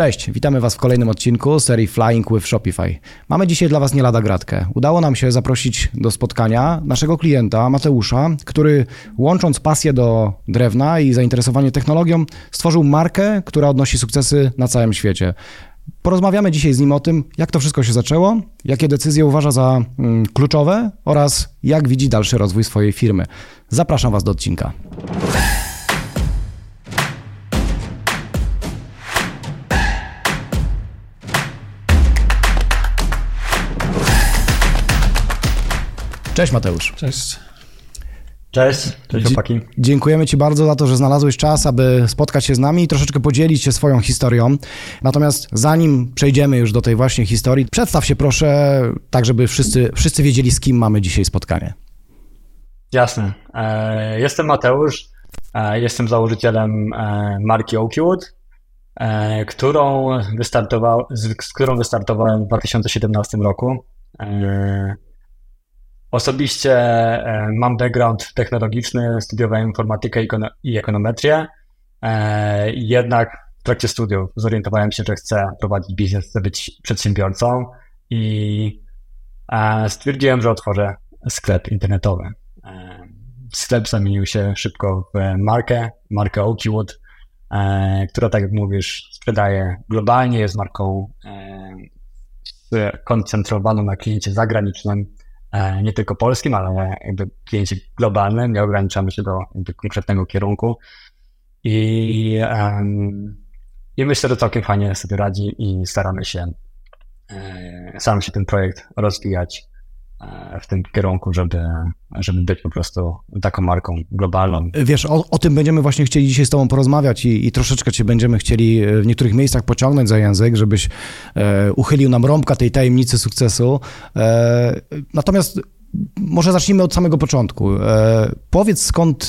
Cześć, witamy Was w kolejnym odcinku serii Flying with Shopify. Mamy dzisiaj dla Was nie lada gratkę. Udało nam się zaprosić do spotkania naszego klienta Mateusza, który łącząc pasję do drewna i zainteresowanie technologią, stworzył markę, która odnosi sukcesy na całym świecie. Porozmawiamy dzisiaj z nim o tym, jak to wszystko się zaczęło, jakie decyzje uważa za mm, kluczowe oraz jak widzi dalszy rozwój swojej firmy. Zapraszam Was do odcinka. Cześć Mateusz. Cześć. Cześć, cześć chłopaki. Dziękujemy Ci bardzo za to, że znalazłeś czas, aby spotkać się z nami i troszeczkę podzielić się swoją historią. Natomiast zanim przejdziemy już do tej właśnie historii, przedstaw się proszę, tak żeby wszyscy, wszyscy wiedzieli, z kim mamy dzisiaj spotkanie. Jasne. E, jestem Mateusz, e, jestem założycielem e, marki Oakwood, którą z którą wystartowałem w 2017 roku. Osobiście e, mam background technologiczny, studiowałem informatykę i ekonometrię, e, jednak w trakcie studiów zorientowałem się, że chcę prowadzić biznes, chcę być przedsiębiorcą i e, stwierdziłem, że otworzę sklep internetowy. Sklep zamienił się szybko w markę, markę Oakwood, która, tak jak mówisz, sprzedaje globalnie, jest marką skoncentrowaną na kliencie zagranicznym, nie tylko polskim, ale jakby kliencie globalnym, nie ograniczamy się do konkretnego kierunku. I, i myślę, że całkiem fajnie sobie radzi i staramy się, e, staramy się ten projekt rozwijać w tym kierunku, żeby, żeby być po prostu taką marką globalną. Wiesz, o, o tym będziemy właśnie chcieli dzisiaj z Tobą porozmawiać i, i, troszeczkę Cię będziemy chcieli w niektórych miejscach pociągnąć za język, żebyś e, uchylił nam rąbka tej tajemnicy sukcesu. E, natomiast może zacznijmy od samego początku. E, powiedz skąd,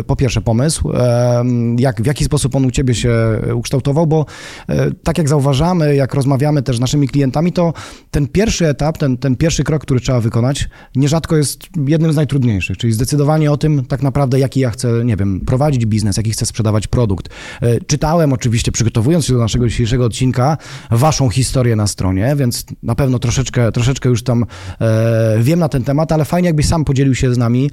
e, po pierwsze, pomysł, e, jak, w jaki sposób on u Ciebie się ukształtował, bo e, tak jak zauważamy, jak rozmawiamy też z naszymi klientami, to ten pierwszy etap, ten, ten pierwszy krok, który trzeba wykonać, nierzadko jest jednym z najtrudniejszych, czyli zdecydowanie o tym tak naprawdę, jaki ja chcę, nie wiem, prowadzić biznes, jaki chcę sprzedawać produkt. E, czytałem oczywiście, przygotowując się do naszego dzisiejszego odcinka, Waszą historię na stronie, więc na pewno troszeczkę, troszeczkę już tam e, wiem na ten temat, ale fajnie jakbyś sam podzielił się z nami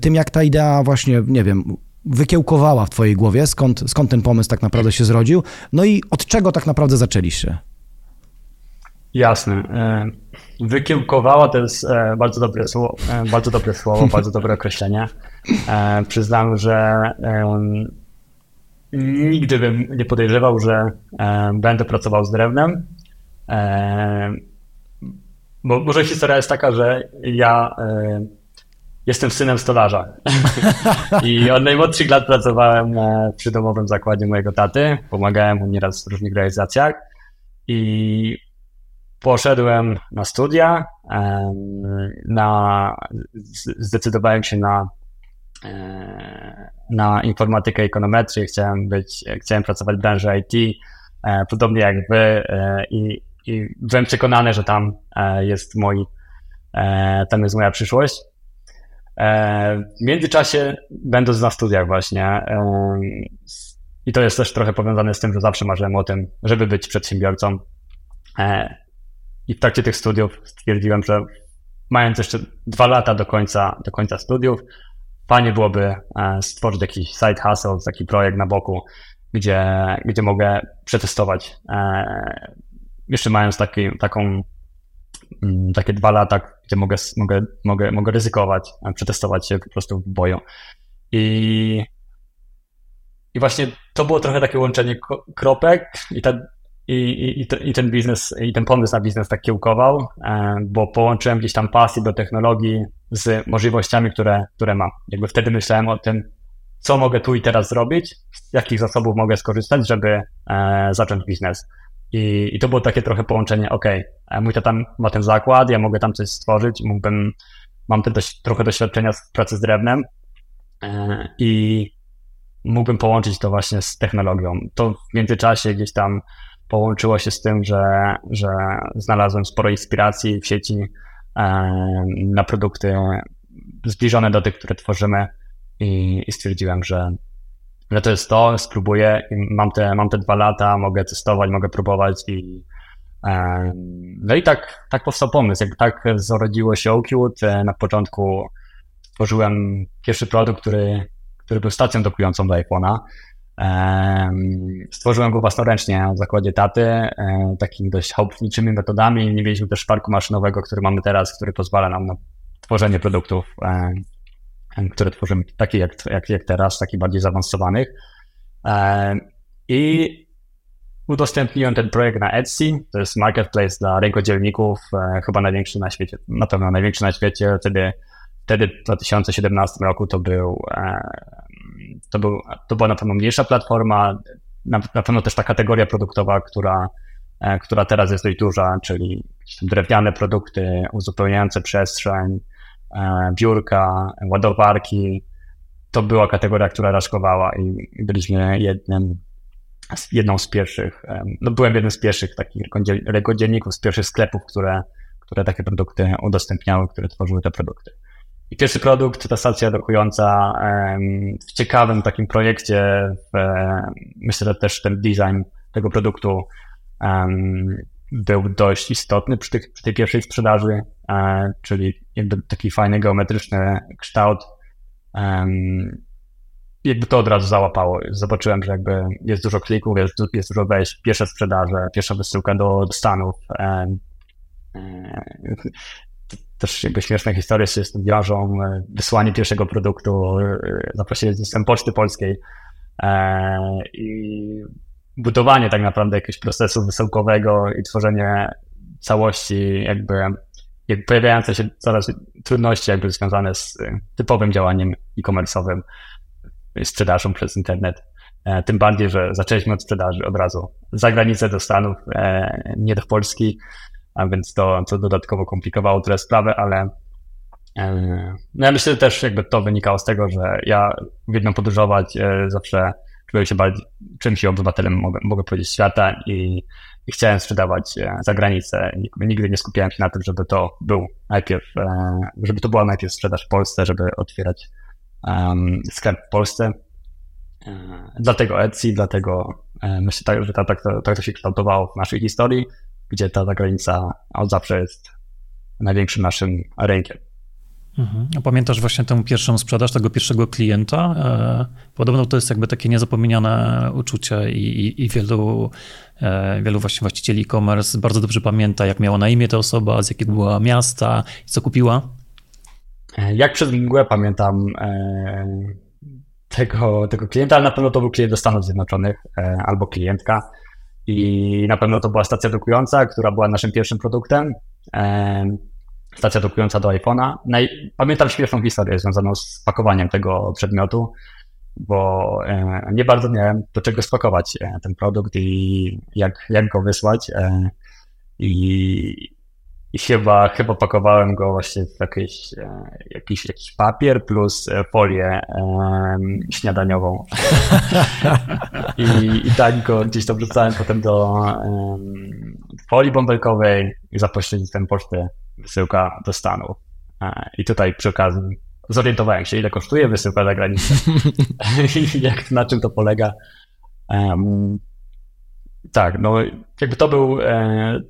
tym, jak ta idea właśnie, nie wiem, wykiełkowała w twojej głowie, skąd, skąd ten pomysł tak naprawdę się zrodził, no i od czego tak naprawdę zaczęliście? Jasne. E, wykiełkowała to jest e, bardzo dobre słowo, e, bardzo dobre słowo, bardzo dobre określenie. Przyznam, że nigdy bym nie podejrzewał, że będę pracował z drewnem. Bo może historia jest taka, że ja y, jestem synem stolarza. I od najmłodszych lat pracowałem e, przy domowym zakładzie mojego taty. Pomagałem mu nieraz w różnych realizacjach. I poszedłem na studia. na, zdecydowałem się na, e, na informatykę i ekonometrię. Chciałem być, chciałem pracować w branży IT, podobnie jak wy. I i byłem przekonany, że tam e, jest mój, e, tam jest moja przyszłość. E, w międzyczasie, będąc na studiach właśnie, i to jest też trochę powiązane z tym, że zawsze marzyłem o tym, żeby być przedsiębiorcą. I w trakcie tych studiów stwierdziłem, że mając jeszcze dwa lata do końca, do końca studiów, fajnie byłoby stworzyć jakiś side hustle, taki projekt na boku, gdzie, gdzie mogę przetestować jeszcze mając taki, taką, mm, takie dwa lata, gdzie mogę, mogę, mogę, mogę ryzykować, przetestować się po prostu w boju. I, i właśnie to było trochę takie łączenie kropek i, ta, i, i, i ten biznes, i ten pomysł na biznes tak kiełkował, e, bo połączyłem gdzieś tam pasję do technologii z możliwościami, które, które mam. Jakby wtedy myślałem o tym, co mogę tu i teraz zrobić, z jakich zasobów mogę skorzystać, żeby e, zacząć biznes. I, I to było takie trochę połączenie, ok, mój tata ma ten zakład, ja mogę tam coś stworzyć, mógłbym, mam te trochę doświadczenia z pracy z drewnem e, i mógłbym połączyć to właśnie z technologią. To w międzyczasie gdzieś tam połączyło się z tym, że, że znalazłem sporo inspiracji w sieci e, na produkty zbliżone do tych, które tworzymy i, i stwierdziłem, że że to jest to, spróbuję, mam te, mam te dwa lata, mogę testować, mogę próbować i no i tak, tak powstał pomysł, jak tak zrodziło się Oakwood. E, na początku tworzyłem pierwszy produkt, który, który był stacją dokującą do iPhone'a. Stworzyłem go własnoręcznie w zakładzie taty, e, takimi dość chałupniczymi metodami. Nie mieliśmy też parku maszynowego, który mamy teraz, który pozwala nam na tworzenie produktów, które tworzymy, takie jak, jak, jak teraz, takich bardziej zaawansowanych. I udostępniłem ten projekt na Etsy, to jest marketplace dla rękodzielników, e, chyba największy na świecie, na pewno największy na świecie. Wtedy, wtedy w 2017 roku to był, e, to, był, to była na pewno mniejsza platforma, na, na pewno też ta kategoria produktowa, która, e, która teraz jest dość duża, czyli drewniane produkty uzupełniające przestrzeń, biurka, ładowarki. To była kategoria, która raczkowała i byliśmy jednym jedną z pierwszych, no byłem jednym z pierwszych takich rękodzielników, z pierwszych sklepów, które, które takie produkty udostępniały, które tworzyły te produkty. I pierwszy produkt, ta stacja dokująca w ciekawym takim projekcie, w, myślę, że też ten design tego produktu był dość istotny przy, tych, przy tej pierwszej sprzedaży, e, czyli taki fajny geometryczny kształt jakby to od razu załapało. Zobaczyłem, że jakby jest dużo klików, jest, jest dużo wejść, pierwsze sprzedaże, pierwsza wysyłka do, Stanów. E, e, też jakby śmieszne historie z wiążą, e, wysłanie pierwszego produktu, e, zaprosili system Poczty Polskiej e, i budowanie tak naprawdę jakiegoś procesu wysyłkowego i tworzenie całości jakby, jakby pojawiające się coraz trudności jakby związane z typowym działaniem e-commerce'owym sprzedażą przez internet. E, tym bardziej, że zaczęliśmy od sprzedaży od razu za granicę do Stanów, e, nie do Polski, a więc to, to dodatkowo komplikowało tyle sprawę, ale e, no ja myślę, że też jakby to wynikało z tego, że ja uwielbiam podróżować, zawsze czułem się bardziej, czymś obywatelem, mogę, mogę powiedzieć, świata i, i chciałem sprzedawać za granicę. Nigdy nie skupiałem się na tym, żeby to był najpierw, żeby to była najpierw sprzedaż w Polsce, żeby otwierać um, sklep w Polsce. E, dlatego Etsy, dlatego e, myślę, tak, że tak, tak, tak to się kształtowało w naszej historii, gdzie ta zagranica od zawsze jest największym naszym rynkiem. Mhm. A pamiętasz właśnie tę pierwszą sprzedaż, tego pierwszego klienta? E, podobno to jest jakby takie niezapomniane uczucie i, i, i wielu, wielu właśnie właścicieli e-commerce bardzo dobrze pamięta, jak miała na imię ta osoba, z jakiego była miasta co kupiła. E, jak przez mgłę pamiętam e, tego, tego klienta, ale na pewno to był klient do Stanów Zjednoczonych e, albo klientka i na pewno to była stacja dokująca, która była naszym pierwszym produktem. Stacja dokująca do iPhone'a. Pamiętam śmieszną historię związaną z pakowaniem tego przedmiotu, bo nie bardzo miałem do czego spakować ten produkt i jak, jak go wysłać. I, i chyba, chyba pakowałem go właśnie w jakiś, e, jakiś, jakiś papier plus e, folię um, śniadaniową. I, I tak go gdzieś to wrzucałem potem do um, folii bąbelkowej i za pośrednictwem poczty wysyłka do Stanów. E, I tutaj przy okazji zorientowałem się, ile kosztuje wysyłka za granicę i jak, na czym to polega. Um, tak, no jakby to był,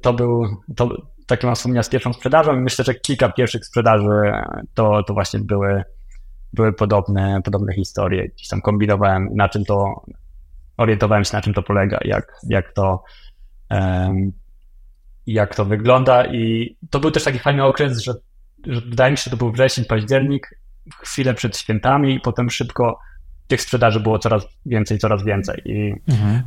to był, to, takie mam wspomnienia z pierwszą sprzedażą i myślę, że kilka pierwszych sprzedaży to, to właśnie były, były podobne, podobne historie. Gdzieś tam kombinowałem, na czym to, orientowałem się, na czym to polega, jak, jak to, um, jak to wygląda i to był też taki fajny okres, że, że wydaje mi się, że to był wrzesień, październik, chwilę przed świętami i potem szybko tych sprzedaży było coraz więcej, coraz więcej. I mhm.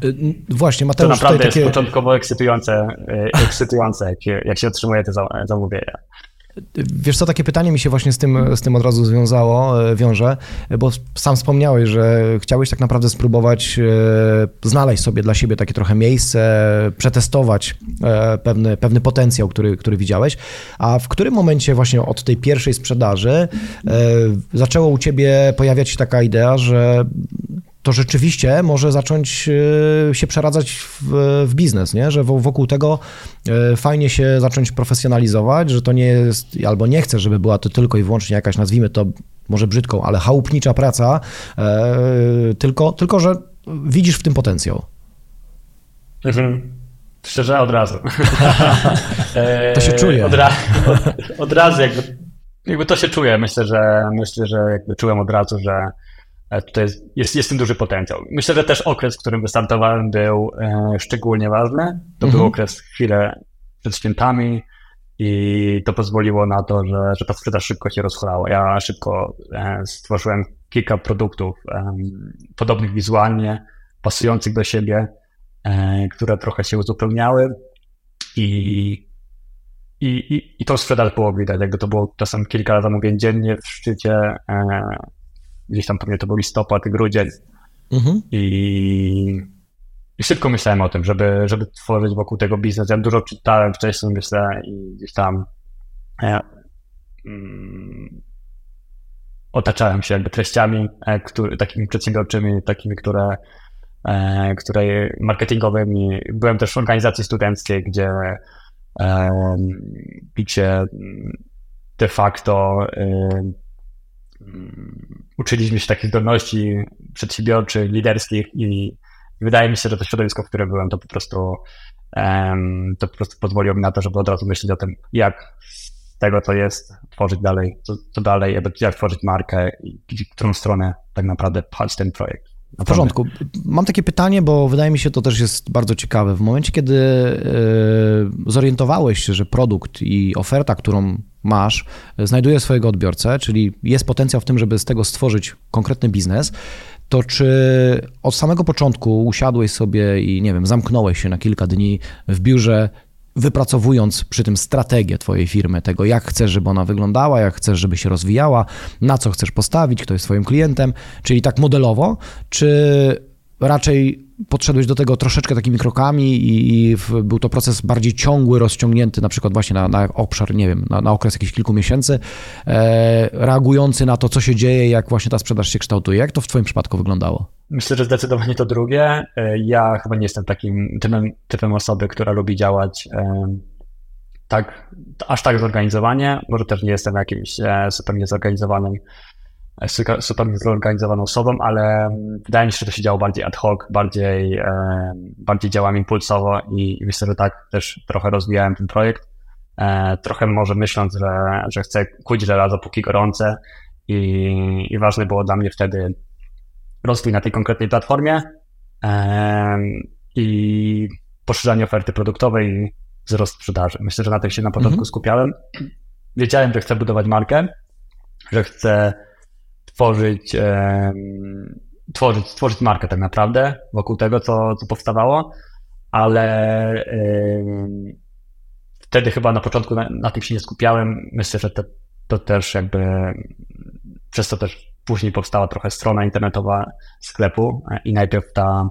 Właśnie, Mateusz, to naprawdę takie... jest początkowo ekscytujące, y, ekscytujące jak, jak się otrzymuje te zamówienia. Wiesz co, takie pytanie mi się właśnie z tym, z tym od razu związało, e, wiąże, bo sam wspomniałeś, że chciałeś tak naprawdę spróbować e, znaleźć sobie dla siebie takie trochę miejsce, przetestować e, pewny, pewny potencjał, który, który widziałeś, a w którym momencie właśnie od tej pierwszej sprzedaży zaczęło u ciebie pojawiać się taka idea, że to rzeczywiście może zacząć e, się przeradzać w, w biznes, nie? że wokół tego e, fajnie się zacząć profesjonalizować, że to nie jest, albo nie chcę, żeby była to tylko i wyłącznie jakaś, nazwijmy to może brzydką, ale chałupnicza praca, e, tylko, tylko że widzisz w tym potencjał. Mhm. Szczerze, od razu. to się czuje. Od, ra od, od razu jakby, jakby to się czuje. Myślę, że myślę, że jakby czułem od razu, że tutaj jest, jest, jest tym duży potencjał. Myślę, że też okres, w którym wystartowałem, był e, szczególnie ważny. To mhm. był okres chwilę przed świętami i to pozwoliło na to, że, że ta sprzedaż szybko się rozchorała. Ja szybko e, stworzyłem kilka produktów e, podobnych wizualnie, pasujących do siebie, e, które trochę się uzupełniały i, i, i, i tą sprzedaż było widać. Jakby to było czasem kilka zamówień dziennie w szczycie e, gdzieś tam pewnie to był listopad, grudzień. Mhm. I, I szybko myślałem o tym, żeby, żeby tworzyć wokół tego biznes. Ja dużo czytałem wcześniej, myślę, i gdzieś tam ja, mm, otaczałem się jakby treściami e, który, takimi przedsiębiorczymi, takimi, które, e, które marketingowymi. Byłem też w organizacji studenckiej, gdzie, e, gdzie de facto e, uczyliśmy się takich zdolności przedsiębiorczych, liderskich i wydaje mi się, że to środowisko, w którym byłem, to po prostu to po prostu pozwoliło mi na to, żeby od razu myśleć o tym, jak z tego, co jest, tworzyć dalej, co, co dalej, jak tworzyć markę i w którą stronę tak naprawdę pchać ten projekt. W porządku. Mam takie pytanie, bo wydaje mi się, to też jest bardzo ciekawe. W momencie, kiedy e, zorientowałeś się, że produkt i oferta, którą masz, znajduje swojego odbiorcę, czyli jest potencjał w tym, żeby z tego stworzyć konkretny biznes, to czy od samego początku usiadłeś sobie i nie wiem, zamknąłeś się na kilka dni w biurze, wypracowując przy tym strategię Twojej firmy, tego jak chcesz, żeby ona wyglądała, jak chcesz, żeby się rozwijała, na co chcesz postawić, kto jest Twoim klientem, czyli tak modelowo, czy raczej podszedłeś do tego troszeczkę takimi krokami i, i w, był to proces bardziej ciągły, rozciągnięty na przykład właśnie na, na obszar, nie wiem, na, na okres jakichś kilku miesięcy, e, reagujący na to, co się dzieje, jak właśnie ta sprzedaż się kształtuje. Jak to w Twoim przypadku wyglądało? Myślę, że zdecydowanie to drugie. E, ja chyba nie jestem takim typem, typem osoby, która lubi działać e, tak, aż tak zorganizowanie. Może też nie jestem jakimś e, super niezorganizowanym super zorganizowaną osobą, ale wydaje mi się, że to się działo bardziej ad hoc, bardziej, bardziej działam impulsowo i myślę, że tak też trochę rozwijałem ten projekt. Trochę może myśląc, że, że chcę kuć żelazo póki gorące i, i ważne było dla mnie wtedy rozwój na tej konkretnej platformie i poszerzanie oferty produktowej i wzrost sprzedaży. Myślę, że na tym się na początku mhm. skupiałem. Wiedziałem, że chcę budować markę, że chcę tworzyć, tworzyć, tworzyć markę tak naprawdę wokół tego, co, co powstawało, ale wtedy chyba na początku na, na tym się nie skupiałem. Myślę, że to, to też jakby przez to też Później powstała trochę strona internetowa sklepu e, i najpierw ta,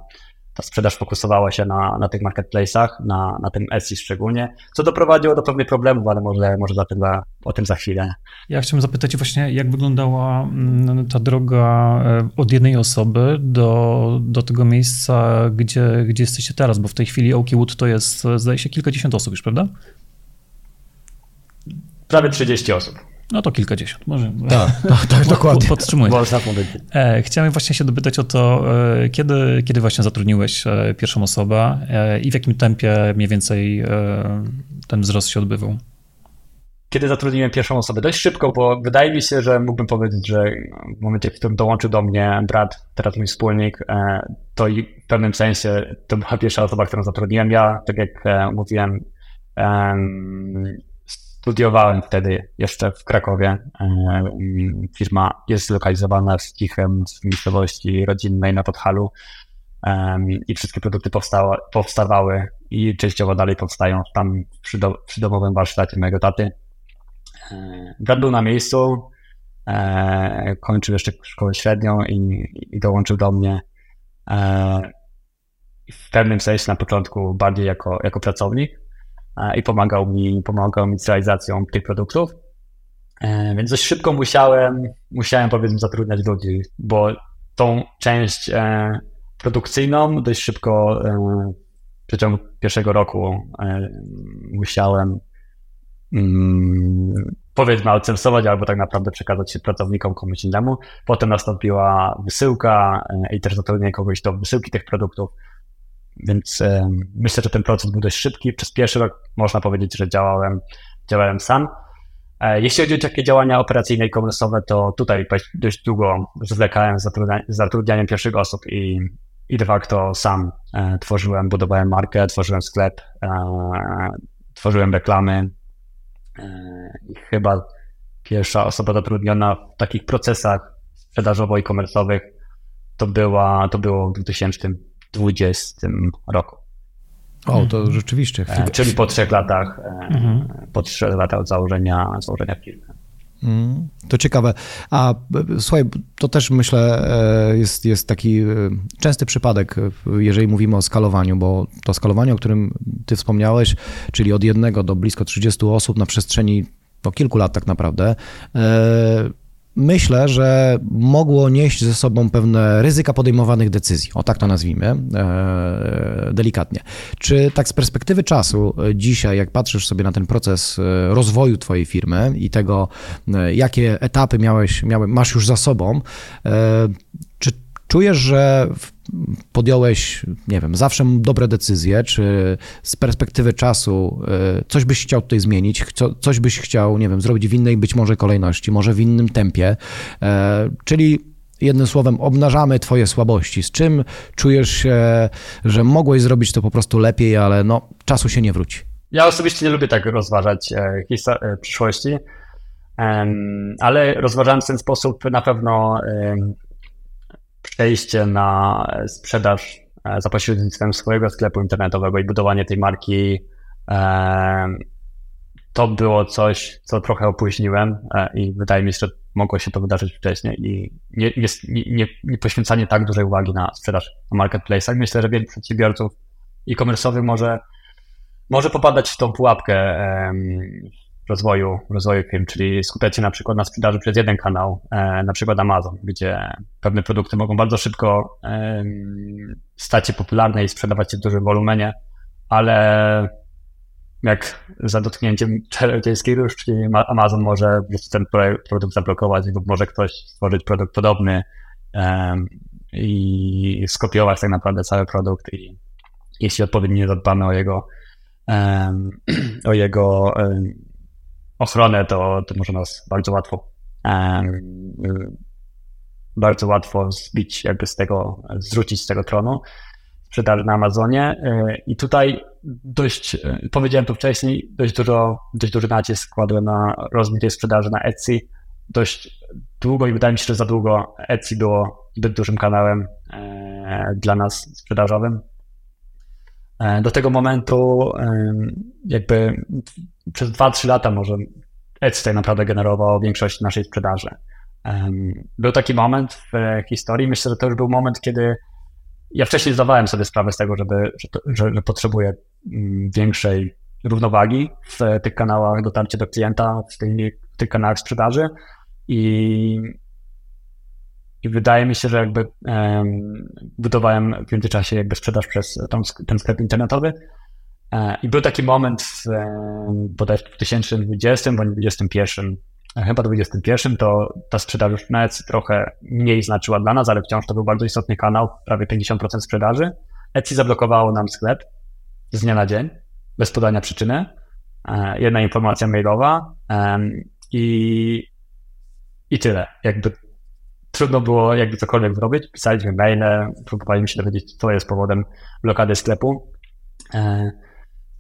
ta sprzedaż fokusowała się na, na tych marketplace'ach, na, na tym Etsy szczególnie, co doprowadziło do pewnych problemów, ale może, może za tym, o tym za chwilę. Ja chciałem zapytać właśnie, jak wyglądała mm, ta droga e, od jednej osoby do, do tego miejsca, gdzie, gdzie jesteście teraz, bo w tej chwili Oakwood to jest, zdaje się, kilkadziesiąt osób już, prawda? Prawie 30 osób. No to kilkadziesiąt, może. Tak, tak, tak dokładnie. Podtrzymuję. E, chciałem właśnie się dopytać o to, e, kiedy, kiedy właśnie zatrudniłeś e, pierwszą osobę i w jakim tempie mniej więcej ten wzrost się odbywał? Kiedy zatrudniłem pierwszą osobę? Dość szybko, bo wydaje mi się, że mógłbym powiedzieć, że w momencie, w którym dołączył do mnie brat, teraz mój wspólnik, to i w pewnym sensie to była pierwsza osoba, którą zatrudniłem. Ja, tak jak mówiłem, Studiowałem wtedy jeszcze w Krakowie. E, firma jest zlokalizowana w Cichem, w miejscowości rodzinnej na Podhalu i wszystkie produkty powstały, powstawały i częściowo dalej powstają tam przy, do, przy domowym warsztacie mojego taty. E, brat był na miejscu, e, kończył jeszcze szkołę średnią i, i dołączył do mnie w pewnym sensie na początku bardziej jako, jako pracownik, i pomagał mi, pomagał mi z realizacją tych produktów. E, więc dość szybko musiałem, musiałem powiedzmy zatrudniać ludzi, bo tą część produkcyjną dość szybko w przeciągu pierwszego roku musiałem mm, powiedzmy outsourcować albo tak naprawdę przekazać się pracownikom komuś innemu. Potem nastąpiła wysyłka i też zatrudnienie kogoś do wysyłki tych produktów. Więc myślę, że ten proces był dość szybki. Przez pierwszy rok można powiedzieć, że działałem, działałem sam. E, jeśli chodzi o takie działania operacyjne i komersowe, to tutaj dość długo zwlekałem z zatrudnianiem pierwszych osób i, i de facto sam e, tworzyłem, budowałem markę, tworzyłem sklep, e, tworzyłem reklamy. I chyba pierwsza osoba zatrudniona w takich procesach sprzedażowo i komersowych to, była, to było w 2020 roku. O, to mhm. rzeczywiście. E, czyli po trzech latach, e, mhm. po trzech latach od założenia, założenia firmy. Mm, to ciekawe. A słuchaj, to też myślę jest, jest taki częsty przypadek, jeżeli mówimy o skalowaniu, bo to skalowanie, o którym ty wspomniałeś, czyli od jednego do blisko 30 osób na przestrzeni no, kilku lat tak naprawdę, myślę, że mogło nieść ze sobą pewne ryzyka podejmowanych decyzji. O tak to nazwijmy e, delikatnie. Czy tak z perspektywy czasu e, dzisiaj, jak patrzysz sobie na ten proces e, rozwoju Twojej firmy i tego, jakie etapy miałeś, miałeś masz już za sobą, czy czujesz, że podjąłeś, nie wiem, zawsze dobre decyzje, czy z perspektywy czasu y, coś byś chciał tutaj zmienić, coś byś chciał, nie wiem, zrobić w innej być może kolejności, może w innym tempie, e, czyli jednym słowem obnażamy twoje słabości, z czym czujesz się, że mogłeś zrobić to po prostu lepiej, ale no, czasu się nie wróci. Ja osobiście nie lubię tak rozważać e, e, przyszłości, ale rozważałem w ten sposób na pewno przejście na sprzedaż e, za pośrednictwem swojego sklepu internetowego i budowanie tej marki, e, to było coś, co trochę opóźniłem e, i wydaje mi się, że mogło się to wydarzyć wcześniej i nie, nie, nie, nie poświęcanie tak dużej uwagi na sprzedaż na marketplace'ach. Myślę, że wielu przedsiębiorców e-commerce'owych może, może popadać w tą pułapkę rozwoju, rozwoju firm, czyli skupiać się na przykład na sprzedaży przez jeden kanał, e, na przykład Amazon, gdzie pewne produkty mogą bardzo szybko stać się popularne i sprzedawać się w dużym wolumenie, ale jak za dotknięciem czarodziejskiej różdżki Amazon może ten produkt zablokować lub może ktoś stworzyć produkt podobny i skopiować tak naprawdę cały produkt i jeśli odpowiednio nie zadbamy o jego o jego ochronę, to, to może nas bardzo łatwo bardzo łatwo zbić jakby z tego, zrzucić z tego tronu sprzedaży na Amazonie e, i tutaj dość, e, powiedziałem to wcześniej, dość dużo, dość duży nacisk kładłem na rozwój tej sprzedaży na Etsy. Dość długo i wydaje mi się, że za długo Etsy było zbyt dużym kanałem e, dla nas sprzedażowym. Do tego momentu jakby przez 2-3 lata może Etsy tak naprawdę generował większość naszej sprzedaży. Był taki moment w historii, myślę, że to już był moment, kiedy ja wcześniej zdawałem sobie sprawę z tego, żeby, że, to, że, że potrzebuję mm, większej równowagi w tych kanałach dotarcia do klienta, w tych, w tych kanałach sprzedaży i, i wydaje mi się, że jakby um, budowałem w międzyczasie jakby sprzedaż przez ten sklep internetowy, E, I był taki moment w, bodajże w 2020 bądź 2021, e, chyba 2021, to ta sprzedaż już na trochę mniej znaczyła dla nas, ale wciąż to był bardzo istotny kanał, prawie 50% sprzedaży. Etsy zablokowało nam sklep z dnia na dzień, bez podania przyczyny. E, jedna informacja mailowa i, i tyle. Jakby trudno było jakby cokolwiek zrobić. Pisaliśmy maile, próbowaliśmy się dowiedzieć, co jest powodem blokady sklepu.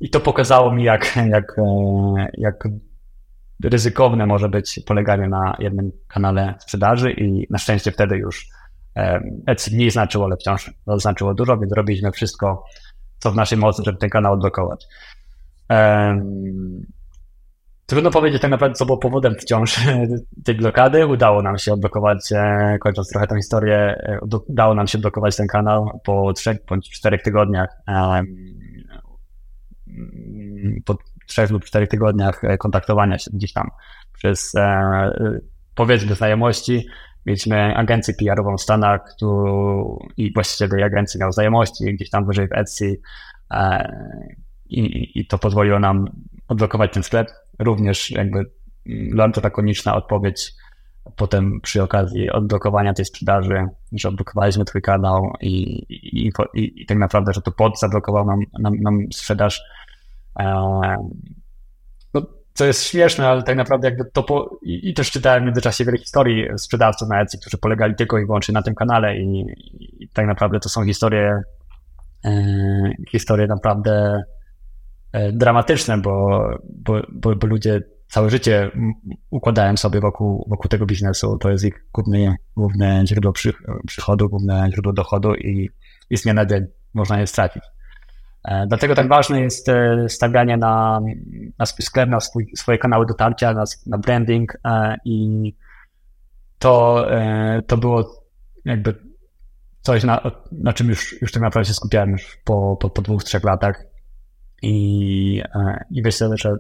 I to pokazało mi, jak, jak, e, jak ryzykowne może być poleganie na jednym kanale sprzedaży i na szczęście wtedy już e, Etsy mniej znaczyło, ale wciąż znaczyło dużo, więc robiliśmy wszystko, co w naszej mocy, żeby ten kanał odblokować. Trudno powiedzieć tak naprawdę, co było powodem wciąż tej blokady. Udało nam się odblokować, e, kończąc trochę tę historię, udało nam się odblokować ten kanał po trzech bądź czterech tygodniach po trzech lub czterech tygodniach e, kontaktowania się gdzieś tam przez e, powiedzmy znajomości Mieliśmy agencję PR-ową w Stanach tu, i właściciel tej agencji miał znajomości gdzieś tam wyżej w Etsy e, i, i to pozwoliło nam odblokować ten sklep. Również jakby lakoniczna odpowiedź potem przy okazji odblokowania tej sprzedaży, że odblokowaliśmy twój kanał i, i, i, i tak naprawdę, że to pod zablokował nam, nam, nam sprzedaż. E, no, co jest śmieszne, ale tak naprawdę jakby to po, i, i też czytałem w międzyczasie wiele historii sprzedawców na Etsy, którzy polegali tylko i wyłącznie na tym kanale i, i tak naprawdę to są historie e, historie naprawdę dramatyczne, bo, bo, bo, bo ludzie całe życie układałem sobie wokół, wokół tego biznesu. To jest ich główne, główne źródło przy, przychodu, główne źródło dochodu i, i z dnia można je stracić. E, dlatego tak ważne jest e, stawianie na, na sklep, na swój, swoje kanały dotarcia, na, na branding e, i to, to było jakby coś, na, na czym już, już tak naprawdę się skupiałem już po, po, po dwóch, trzech latach i, i myślę, że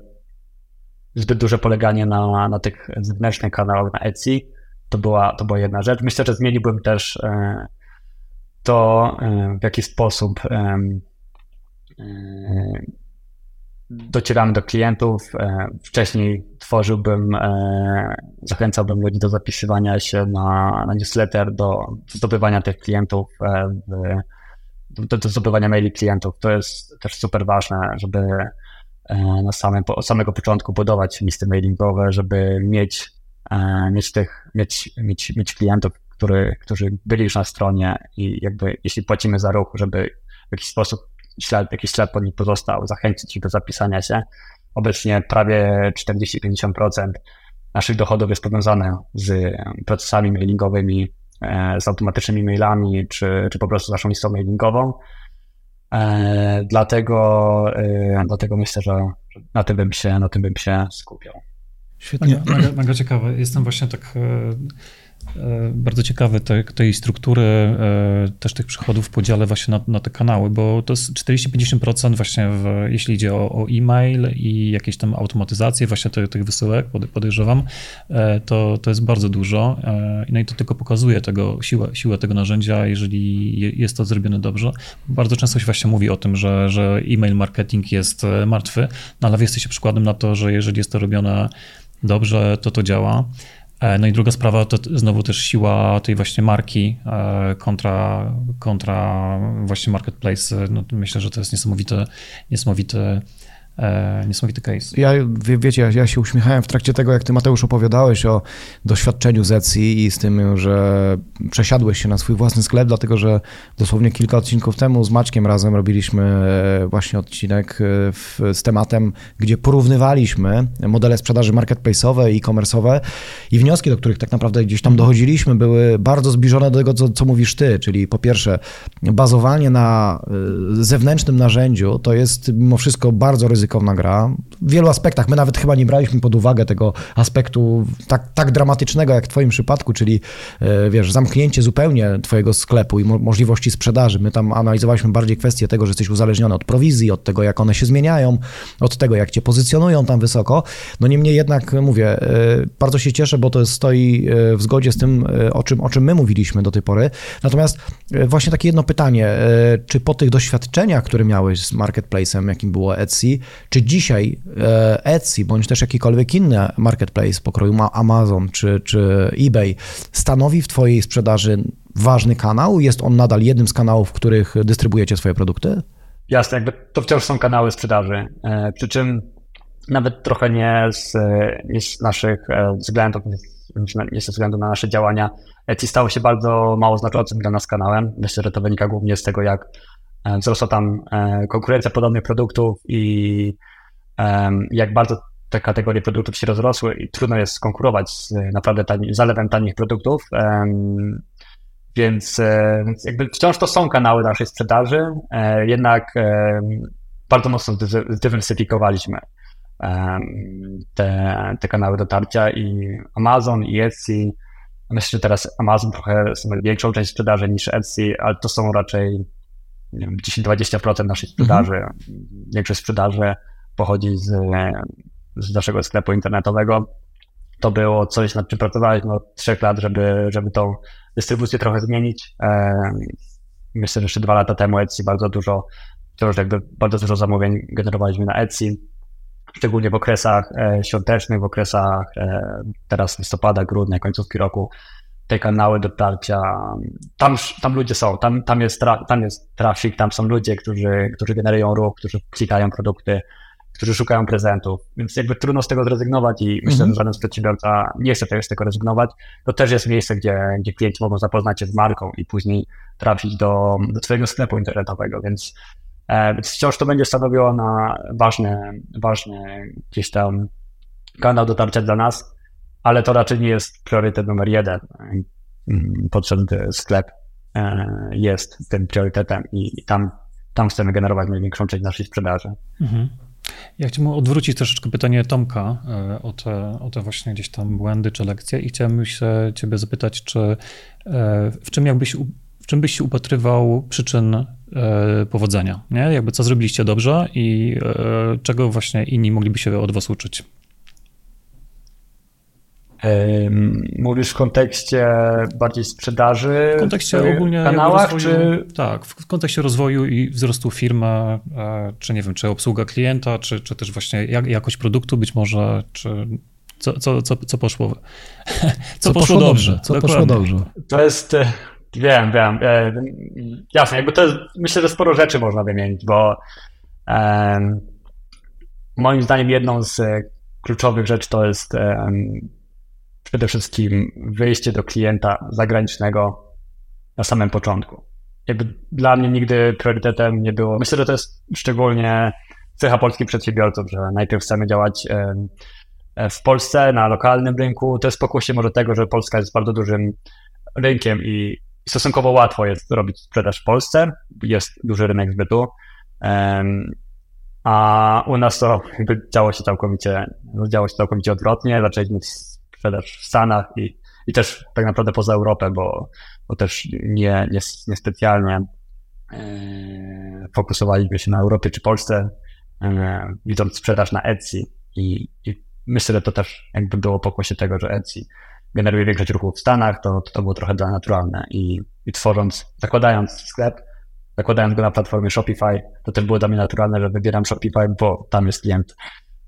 zbyt duże poleganie na, na tych zewnętrznych kanałach na Etsy. To była, to była jedna rzecz. Myślę, że zmieniłbym też e, to, e, w jaki sposób e, docieramy do klientów. Wcześniej tworzyłbym, zachęcałbym ludzi do zapisywania się na, na newsletter, do zdobywania tych klientów, do, do zdobywania maili klientów. To jest też super ważne, żeby E, na samym, od samego początku budować listy mailingowe, żeby mieć, e, mieć tych, mieć, mieć, mieć klientów, który, którzy byli już na stronie i jakby jeśli płacimy za ruch, żeby w jakiś sposób ślad, jakiś ślad po nich pozostał, zachęcić ich do zapisania się. Obecnie prawie 40-50% naszych dochodów jest powiązane z procesami mailingowymi, z automatycznymi mailami, czy, czy po prostu z naszą listą mailingową. E, dlatego, e, dlatego myślę, że na tym bym się, na tym bym się skupiał. Świetnie. Mega, mega, ciekawe. Jestem właśnie tak e, E, bardzo ciekawy te, tej struktury e, też tych przychodów w podziale właśnie na, na te kanały, bo to jest 40-50% właśnie w, jeśli idzie o, o, e-mail i jakieś tam automatyzację właśnie tych, tych wysyłek, podejrzewam, e, to, to jest bardzo dużo. No i to tylko pokazuje tego, siłę, siłę tego narzędzia, jeżeli jest to zrobione dobrze. Bardzo często się właśnie mówi o tym, że, że e-mail marketing jest martwy, no ale jesteście przykładem na to, że jeżeli jest to robione dobrze, to to działa. E, no i druga sprawa to znowu też siła tej właśnie marki e, kontra, kontra właśnie marketplace. No myślę, że to jest niesamowite E, niesamowity case. Ja, wie, wiecie, ja, ja, się uśmiechałem w trakcie tego, jak ty Mateusz opowiadałeś o doświadczeniu z Etsy i z tym, że przesiadłeś się na swój własny sklep, dlatego że dosłownie kilka odcinków temu z Maćkiem razem robiliśmy e, właśnie odcinek e, w, z tematem, gdzie porównywaliśmy modele sprzedaży marketplace'owe i e-commerce'owe i wnioski, do których tak naprawdę gdzieś tam dochodziliśmy, były bardzo zbliżone do tego, co, co mówisz ty, czyli po pierwsze bazowanie na zewnętrznym narzędziu to jest mimo wszystko bardzo ryzykowne ryzykowna gra. W wielu aspektach my nawet chyba nie braliśmy pod uwagę tego aspektu tak, tak dramatycznego jak w Twoim przypadku, czyli e, wiesz, zamknięcie zupełnie Twojego sklepu i mo możliwości sprzedaży. My tam analizowaliśmy bardziej kwestię tego, że jesteś uzależniony od prowizji, od tego, jak one się zmieniają, od tego, jak Cię pozycjonują tam wysoko. No niemniej jednak mówię, e, bardzo się cieszę, bo to stoi e, w zgodzie z tym, o czym, o czym my mówiliśmy do tej pory. Natomiast właśnie takie jedno pytanie, czy po tych doświadczeniach, które miałeś z marketplace'em, jakim było Etsy, czy dzisiaj e, Etsy, bądź też jakikolwiek inny marketplace pokroju Amazon czy, czy eBay stanowi w Twojej sprzedaży ważny kanał? Jest on nadal jednym z kanałów, w których dystrybuujecie swoje produkty? Jasne, jakby to wciąż są kanały sprzedaży. E, przy czym nawet trochę nie z, nie z naszych e, względów, nie ze względu na nasze działania, Etsy stało się bardzo mało znaczącym dla nas kanałem. Myślę, że to wynika głównie z tego, jak wzrosła tam e, konkurencja podobnych produktów i jak bardzo te kategorie produktów się rozrosły i trudno jest konkurować z naprawdę tani, zalewem tanich produktów. Więc, e, więc jakby wciąż to są kanały naszej sprzedaży, jednak bardzo mocno zdywersyfikowaliśmy te, te kanały dotarcia i Amazon i Etsy. Myślę, że teraz Amazon trochę większą część sprzedaży niż Etsy, ale to są raczej 10-20% naszej sprzedaży, mhm. większość sprzedaży pochodzi z, z naszego sklepu internetowego. to było coś, nad czym pracowaliśmy od trzech lat, żeby, żeby tą dystrybucję trochę zmienić. Myślę, że jeszcze dwa lata temu Etsy bardzo dużo, jakby bardzo dużo zamówień generowaliśmy na Etsy, szczególnie w okresach e, świątecznych, w okresach e, teraz listopada, grudnia, końcówki roku, te kanały dotarcia, tam, tam ludzie są, tam, tam, jest tra, tam jest trafik, tam są ludzie, którzy, którzy generują ruch, którzy klikają produkty, którzy szukają prezentów, więc jakby trudno z tego zrezygnować i myślę, że żaden z przedsiębiorca nie chce z tego rezygnować. To też jest miejsce, gdzie, gdzie klienci mogą zapoznać się z marką i później trafić do, do swojego sklepu internetowego, więc, e, więc wciąż to będzie stanowiło na ważny, ważny gdzieś tam kanał dotarcia dla nas, ale to raczej nie jest priorytet numer jeden. Potrzebny sklep e, jest tym priorytetem i tam, tam chcemy generować największą część naszej sprzedaży. Mhm. Ja chciałbym odwrócić troszeczkę pytanie Tomka e, o te, o te właśnie gdzieś tam błędy czy lekcje i chciałem się ciebie zapytać, czy e, w czym jakbyś w czym byś się upatrywał przyczyn powodzenia, nie? Jakby co zrobiliście dobrze i czego właśnie inni mogliby się od was uczyć? Mówisz w kontekście bardziej sprzedaży? W kontekście ogólnie kanałach, rozwoju, czy... Tak, w kontekście rozwoju i wzrostu firmy, e, czy nie wiem, czy obsługa klienta, czy, czy też właśnie jak, jakość produktu być może, czy co, co, co, co poszło, co, co poszło, dobrze. Co poszło dobrze. To jest, e, wiem, wiem, e, jasne, jakby to jest, myślę, że sporo rzeczy można wymienić, bo um, moim zdaniem jedną z kluczowych rzeczy to jest um, przede wszystkim wyjście do klienta zagranicznego na samym początku. Jakby dla mnie nigdy priorytetem nie było. Myślę, że to jest szczególnie cecha polskich przedsiębiorców, że najpierw chcemy działać w Polsce, na lokalnym rynku. To jest pokłosie może tego, że Polska jest bardzo dużym rynkiem i stosunkowo łatwo jest robić sprzedaż w Polsce. Jest duży rynek zbytu. A u nas to jakby działo się całkowicie, działo się całkowicie odwrotnie. Zaczęliśmy sprzedaż w Stanach i, i też tak naprawdę poza Europę, bo, bo też nie, nie, nie specjalnie e, fokusowaliśmy się na Europie czy Polsce, e, widząc sprzedaż na Etsy i, i myślę, że to też jakby było pokłosie tego, że Etsy generuje większość ruchów w Stanach, to, to, to było trochę dla naturalne. I, i tworząc, zakładając sklep, zakładając go na platformie Shopify, to też było dla mnie naturalne, że wybieram Shopify, bo tam jest klient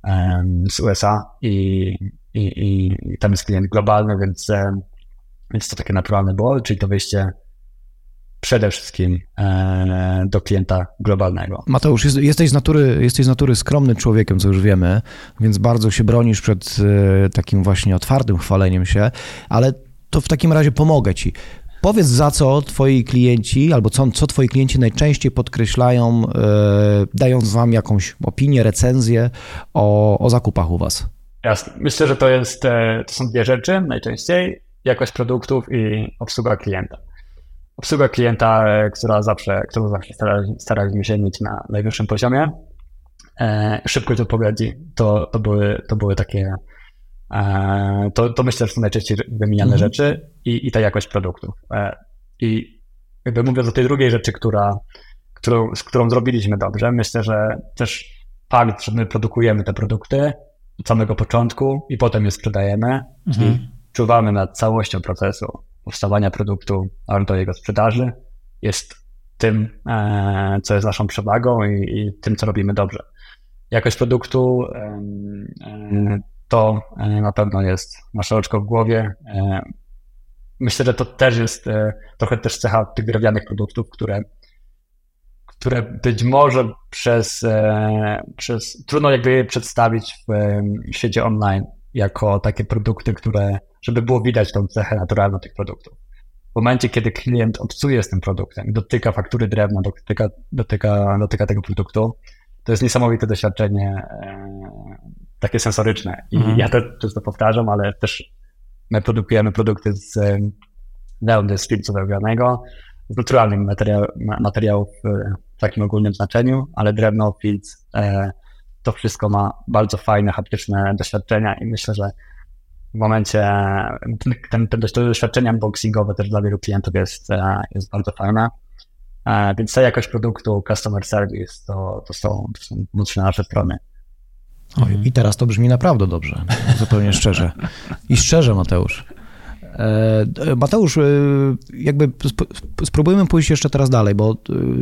um, z USA i, i, i, tam jest klient globalny, więc, e, więc to takie naturalne było, czyli to wyjście przede wszystkim e, do klienta globalnego. Mateusz, jesteś z, natury, jesteś z natury skromnym człowiekiem, co już wiemy, więc bardzo się bronisz przed e, takim właśnie otwartym chwaleniem się, ale to w takim razie pomogę ci. Powiedz, za co twoi klienci, albo co, co twoi klienci najczęściej podkreślają, dając wam jakąś opinię, recenzję o, o zakupach u was. Jasne. Myślę, że to, jest, e, to są dwie rzeczy najczęściej. Jakość produktów i obsługa klienta. Obsługa klienta, e, która zawsze, którą zawsze staraliśmy się mieć na najwyższym poziomie. E, szybkość odpowiedzi to, to, były, to były takie, to, to myślę, że są najczęściej wymieniane mhm. rzeczy i, i ta jakość produktów. I jakby mówiąc o tej drugiej rzeczy, która, którą, z którą zrobiliśmy dobrze, myślę, że też fakt, że my produkujemy te produkty, od samego początku i potem je sprzedajemy, mhm. czyli czuwamy nad całością procesu powstawania produktu aż do jego sprzedaży. Jest tym, e, co jest naszą przewagą i, i tym, co robimy dobrze. Jakość produktu e, to e, na pewno jest nasze oczko w głowie. Myślę, że to też jest trochę też cecha tych drewnianych produktów, które które być może przez, e, przez trudno jakby je przedstawić w świecie online jako takie produkty, które, żeby było widać tą cechę naturalną tych produktów. W momencie, kiedy klient obcuje z tym produktem, dotyka faktury drewna, dotyka, dotyka, dotyka tego produktu, to jest niesamowite doświadczenie, e, takie sensoryczne. I mhm. ja to często powtarzam, ale też my produkujemy produkty z wełny z filcu wełnianego, z naturalnych materiał, materiałów w takim ogólnym znaczeniu, ale drewno, filc, e, to wszystko ma bardzo fajne, haptyczne doświadczenia i myślę, że w momencie ten, ten, to doświadczenie unboxingowe też dla wielu klientów jest, e, jest bardzo fajne. E, więc ta jakość produktu, customer service to, to, są, to są mocne nasze strony. Oj, I teraz to brzmi naprawdę dobrze, zupełnie szczerze. I szczerze, Mateusz. E, Mateusz, e, jakby spróbujmy pójść jeszcze teraz dalej, bo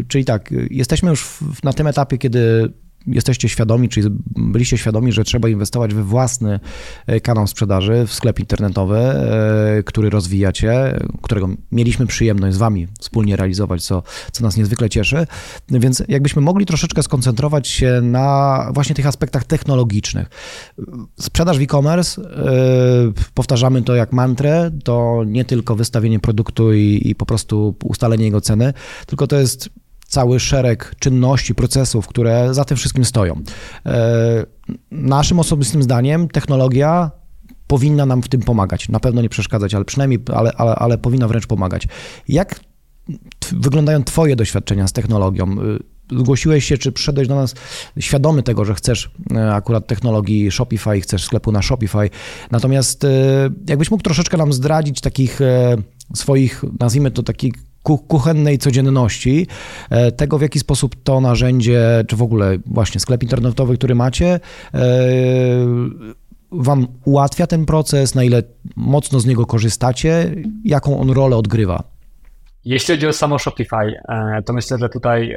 czyli tak, jesteśmy już na tym etapie, kiedy jesteście świadomi, czyli byliście świadomi, że trzeba inwestować we własny e, kanał sprzedaży, w sklep internetowy, e, który rozwijacie, którego mieliśmy przyjemność z Wami wspólnie realizować, co, co nas niezwykle cieszy. Więc jakbyśmy mogli troszeczkę skoncentrować się na właśnie tych aspektach technologicznych. Sprzedaż w e-commerce, e, powtarzamy to jak mantrę, to nie tylko wystawienie produktu i, i po prostu ustalenie jego ceny, tylko to jest cały szereg czynności, procesów, które za tym wszystkim stoją. E, naszym osobistym zdaniem technologia powinna nam w tym pomagać. Na pewno nie przeszkadzać, ale przynajmniej, ale, ale, ale powinna wręcz pomagać. Jak wyglądają Twoje doświadczenia z technologią? E, zgłosiłeś się, czy przyszedłeś do nas świadomy tego, że chcesz e, akurat technologii Shopify, chcesz sklepu na Shopify. Natomiast jakbyś mógł troszeczkę nam zdradzić takich swoich, nazwijmy to takich kuchennej codzienności, e, tego w jaki sposób to narzędzie, czy w ogóle właśnie sklep internetowy, który macie, e, Wam ułatwia ten proces, na ile mocno z niego korzystacie, jaką on rolę odgrywa? Jeśli chodzi o samo Shopify, e, to myślę, że tutaj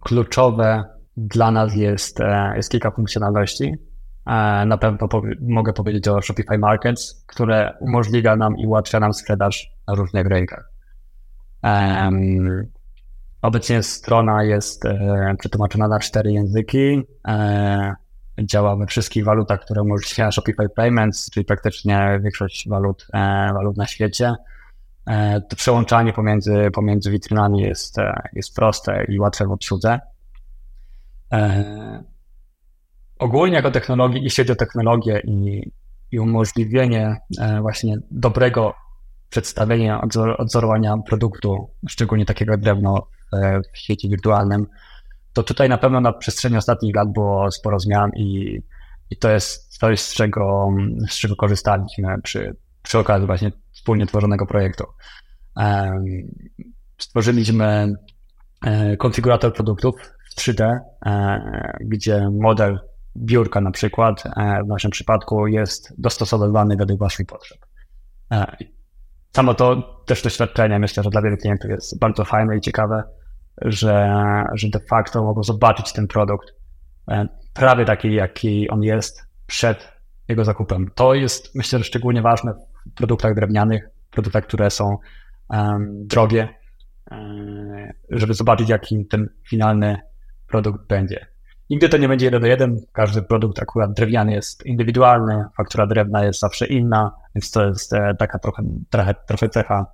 kluczowe dla nas jest, jest kilka funkcjonalności. Na pewno mogę powiedzieć o Shopify Markets, które umożliwia nam i ułatwia nam sprzedaż na różnych rynkach. Obecnie strona jest e, przetłumaczona na cztery języki. E, działa we wszystkich walutach, które umożliwia Shopify Payments, czyli praktycznie większość walut, e, walut na świecie. To przełączanie pomiędzy, pomiędzy witrynami jest, jest proste i łatwe w obsłudze. Ogólnie jako technologii, jeśli chodzi o technologię i, i umożliwienie właśnie dobrego przedstawienie odzorowania produktu, szczególnie takiego drewno e, w świecie wirtualnym, to tutaj na pewno na przestrzeni ostatnich lat było sporo zmian i, i to jest coś, z czego, z czego korzystaliśmy przy, przy okazji właśnie wspólnie tworzonego projektu. Stworzyliśmy e, konfigurator produktów w 3D, e, gdzie model biurka na przykład w naszym przypadku jest dostosowywany do waszych potrzeb samo to też doświadczenie myślę, że dla wielu klientów jest bardzo fajne i ciekawe, że, że de facto mogą zobaczyć ten produkt e, prawie taki, jaki on jest przed jego zakupem. To jest myślę, że szczególnie ważne w produktach drewnianych, produktach, które są um, drogie, um, żeby zobaczyć, jaki ten finalny produkt będzie. Nigdy to nie będzie jeden do jeden. Każdy produkt akurat drewniany jest indywidualny, faktura drewna jest zawsze inna, więc to jest e, taka trochę, trochę, trochę cecha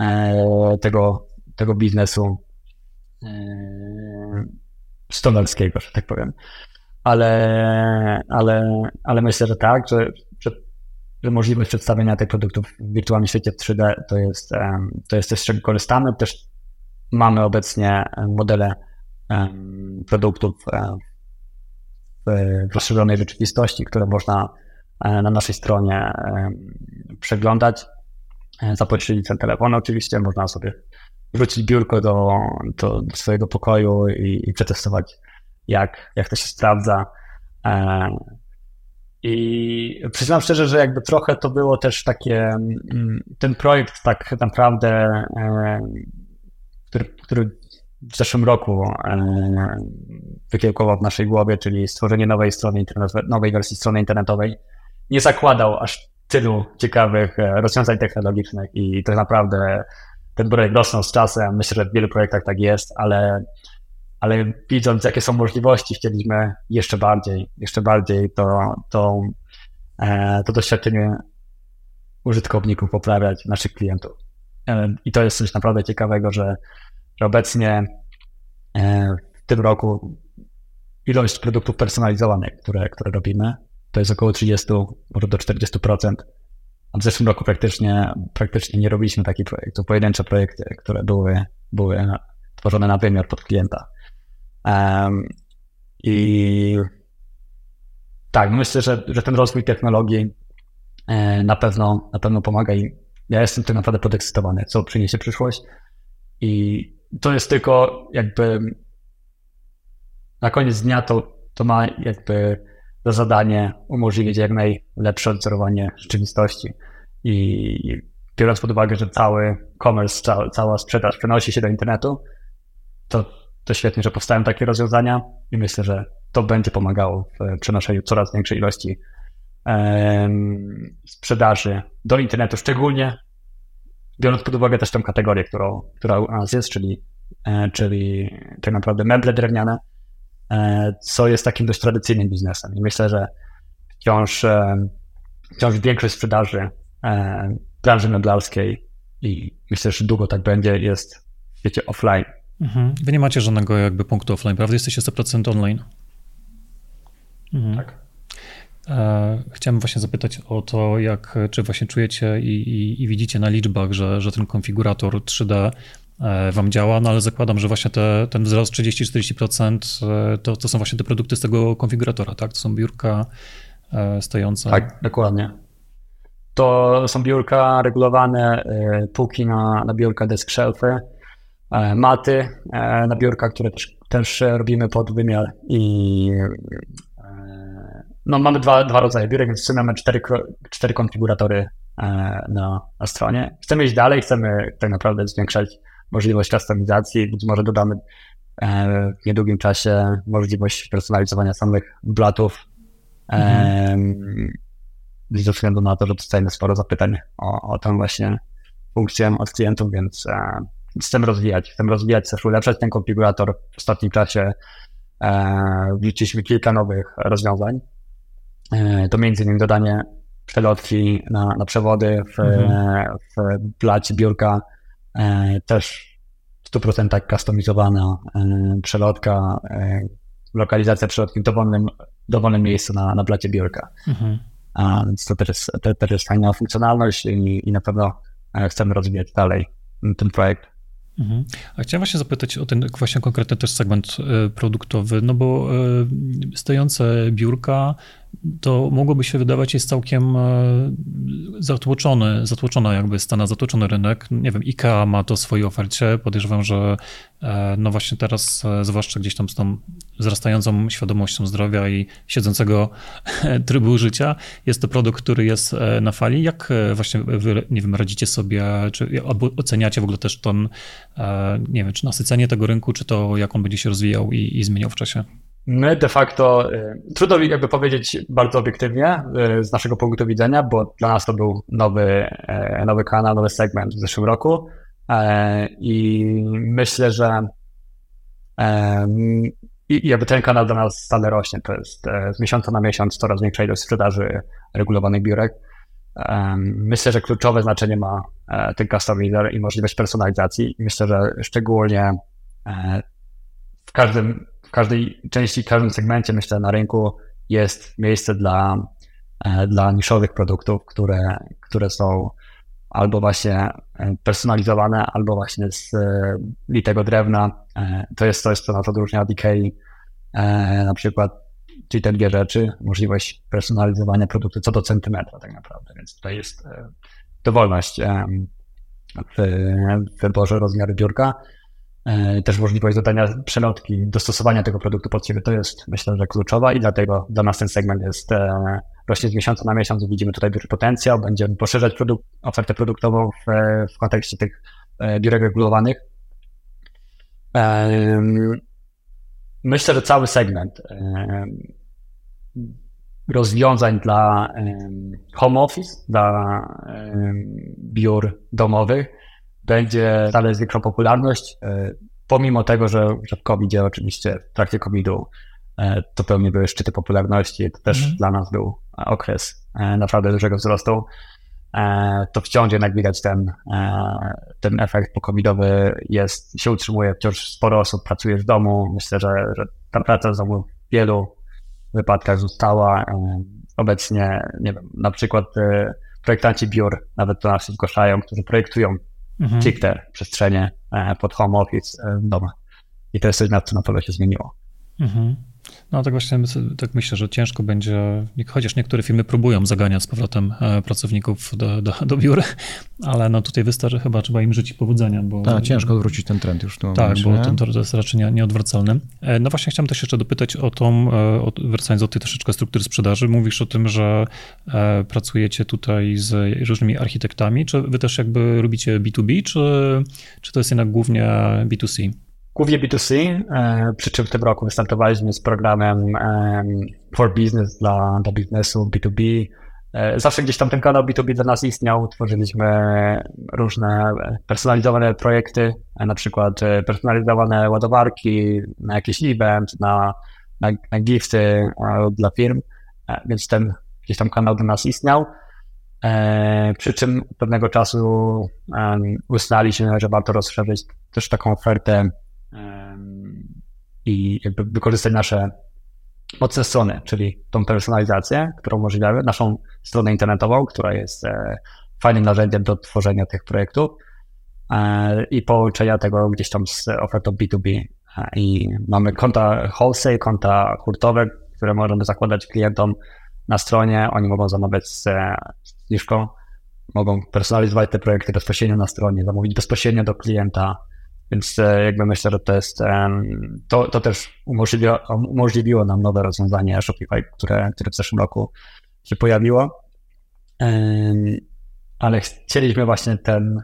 e, tego, tego biznesu e, stolarskiego, że tak powiem. Ale, ale, ale myślę, że tak, że, że, że możliwość przedstawienia tych produktów w wirtualnym świecie w 3D to jest, to jest coś, z czego korzystamy. Też mamy obecnie modele produktów w rozszerzonej rzeczywistości, które można e, na naszej stronie przeglądać e, za pośrednictwem telefonu. Oczywiście można sobie wrócić biurko do, do, do swojego pokoju i, i, przetestować, jak, jak to się sprawdza. E, I przyznam szczerze, że jakby trochę to było też takie, mm, ten projekt tak naprawdę, który, który w zeszłym roku e, wykiełkował w naszej głowie, czyli stworzenie nowej strony internetowej, nowej wersji strony internetowej, nie zakładał aż tylu ciekawych e, rozwiązań technologicznych i tak naprawdę ten projekt rosnął z czasem. Myślę, że w wielu projektach tak jest, ale, ale widząc, jakie są możliwości, chcieliśmy jeszcze bardziej, jeszcze bardziej to, to, e, to doświadczenie użytkowników poprawiać, naszych klientów. I to jest coś naprawdę ciekawego, że że obecnie e, w tym roku ilość produktów personalizowanych, które, które robimy, to jest około 30, może do 40%. A w zeszłym roku praktycznie, praktycznie nie robiliśmy takich projektów, pojedyncze projekty, które były, były tworzone na wymiar pod klienta. Um, I tak, myślę, że, że ten rozwój technologii e, na pewno, na pewno pomaga i ja jestem tym naprawdę podekscytowany, co przyniesie przyszłość. I to jest tylko jakby na koniec dnia to, to ma jakby za zadanie umożliwić jak najlepsze odzorowanie rzeczywistości. I biorąc pod uwagę, że cały commerce, cała, cała sprzedaż przenosi się do internetu, to, to świetnie, że powstają takie rozwiązania i myślę, że to będzie pomagało w przenoszeniu coraz większej ilości sprzedaży do internetu, szczególnie biorąc pod uwagę też tę kategorię, którą, która u nas jest, czyli, e, czyli tak naprawdę meble drewniane, e, co jest takim dość tradycyjnym biznesem. I myślę, że wciąż, e, wciąż większość sprzedaży branży meblarskiej i myślę, że długo tak będzie, jest w świecie offline. Mhm. Wy nie macie żadnego jakby punktu offline, prawda? Jesteście 100% online. Mhm. Tak. E, chciałem właśnie zapytać o to, jak, czy właśnie czujecie i, i, i, widzicie na liczbach, że, że ten konfigurator 3D e, wam działa, no ale zakładam, że właśnie te, ten wzrost 30-40% e, to, to są właśnie te produkty z tego konfiguratora, tak? To są biurka stojące. Tak, dokładnie. To są biurka regulowane, półki na, na biurka desk shelfy, maty na biurka, które też, też robimy pod wymiar i no, mamy dwa, dwa rodzaje biurek, więc w sumie mamy cztery, cztery konfiguratory e, na, na stronie. Chcemy iść dalej, chcemy tak naprawdę zwiększać możliwość customizacji. Być może dodamy e, w niedługim czasie możliwość personalizowania samych blatów. Mhm. Ze względu na to, że dostajemy sporo zapytań o, o tę właśnie funkcję od klientów, więc e, chcemy rozwijać. Chcemy rozwijać, też ulepszać ten konfigurator. W ostatnim czasie wrzuciliśmy kilka nowych rozwiązań. E, to między innymi dodanie przelotki na, na przewody w, mhm. w blacie biurka, e, też w 100% customizowana e, przelotka, lokalizacja przelotki w dowolnym, dowolnym miejscu na, na blacie biurka. Mhm. A, więc to też jest, to też jest fajna funkcjonalność i, i na pewno chcemy rozwijać dalej ten projekt. Mhm. A chciałem właśnie zapytać o ten właśnie konkretny też segment produktowy, no bo stojące biurka to mogłoby się wydawać jest całkiem e, zatłoczony, zatłoczona jakby Stana, zatłoczony rynek. Nie wiem, IKEA ma to w swojej ofercie. Podejrzewam, że e, no właśnie teraz, e, zwłaszcza gdzieś tam z tą wzrastającą świadomością zdrowia i siedzącego trybu życia, jest to produkt, który jest na fali. Jak właśnie wy, nie wiem, radzicie sobie, czy oceniacie w ogóle też ten, nie wiem, czy nasycenie tego rynku, czy to jak on będzie się rozwijał i, i zmieniał w czasie? My de facto, y, trudno mi jakby powiedzieć bardzo obiektywnie y, z naszego punktu widzenia, bo dla nas to był nowy, e, nowy kanał, nowy segment w zeszłym roku i myślę, że jakby ten kanał dla nas stale rośnie, to jest z miesiąca na miesiąc coraz większa ilość sprzedaży regulowanych biurek. Myślę, że kluczowe znaczenie ma ten customizer i możliwość personalizacji. Myślę, że szczególnie każdym w każdej części, w każdym segmencie, myślę, na rynku jest miejsce dla, e, dla niszowych produktów, które, które są albo właśnie e, personalizowane, albo właśnie z e, litego drewna. To jest coś, co nas odróżnia od Ikei, na przykład, czyli te dwie rzeczy, możliwość personalizowania produktu co do centymetra tak naprawdę, więc tutaj jest dowolność w wyborze rozmiaru biurka. E, też możliwość dodania przelotki, dostosowania tego produktu pod siebie, to jest myślę, że kluczowa i dlatego dla nas ten segment jest e, rośnie z miesiąca na miesiąc. Widzimy tutaj duży potencjał, będziemy poszerzać produkt, ofertę produktową w, w kontekście tych e, biurek regulowanych. Myślę, że cały segment rozwiązań dla home office, dla biur domowych będzie dalej z większą popularność, e, pomimo tego, że, że w covid oczywiście w trakcie COVID-u e, to pełni były szczyty popularności, to też mhm. dla nas był okres e, naprawdę dużego wzrostu. To wciąż jednak widać ten, ten efekt pokowidowy jest, się utrzymuje, wciąż sporo osób pracuje z domu. Myślę, że, że ta praca z domu w wielu wypadkach została. Obecnie, nie wiem, na przykład projektanci biur nawet do nas się zgłaszają, którzy projektują mhm. stricte przestrzenie e, pod home office e, w domach. I to jest coś, na co na pewno się zmieniło. Mhm. No tak właśnie tak myślę, że ciężko będzie, chociaż niektóre firmy próbują zaganiać z powrotem e, pracowników do, do, do biur, ale no tutaj wystarczy chyba, trzeba im życzyć powodzenia. Bo, tak, ciężko odwrócić ten trend już w tym Tak, momencie, bo ten to jest raczej nie, nieodwracalny. E, no właśnie chciałem też jeszcze dopytać o tą, e, o, wracając do tej troszeczkę struktury sprzedaży, mówisz o tym, że pracujecie tutaj z różnymi architektami, czy wy też jakby robicie B2B, czy, czy to jest jednak głównie B2C? Głównie B2C, e, przy czym w tym roku wystartowaliśmy z programem for business dla, dla biznesu B2B. E, zawsze gdzieś tam ten kanał B2B dla nas istniał. Tworzyliśmy różne personalizowane projekty, e, na przykład personalizowane ładowarki na jakiś event, na, na, na gifty dla firm, więc ten gdzieś tam kanał dla nas istniał. Przy czym pewnego czasu uznaliśmy, że warto rozszerzyć też taką ofertę i jakby wykorzystać nasze mocne strony, czyli tą personalizację, którą umożliwiamy, naszą stronę internetową, która jest e, fajnym narzędziem do tworzenia tych projektów e, i połączenia tego gdzieś tam z ofertą B2B. E, I mamy konta wholesale, konta hurtowe, które możemy zakładać klientom na stronie. Oni mogą zamawiać z zniżką, mogą personalizować te projekty bezpośrednio na stronie, zamówić bezpośrednio do klienta, więc e, jakby myślę, że to jest, to, to też umożliwiło, umożliwiło nam nowe rozwiązanie Shopify, które, które w zeszłym roku się pojawiło. Ale chcieliśmy właśnie ten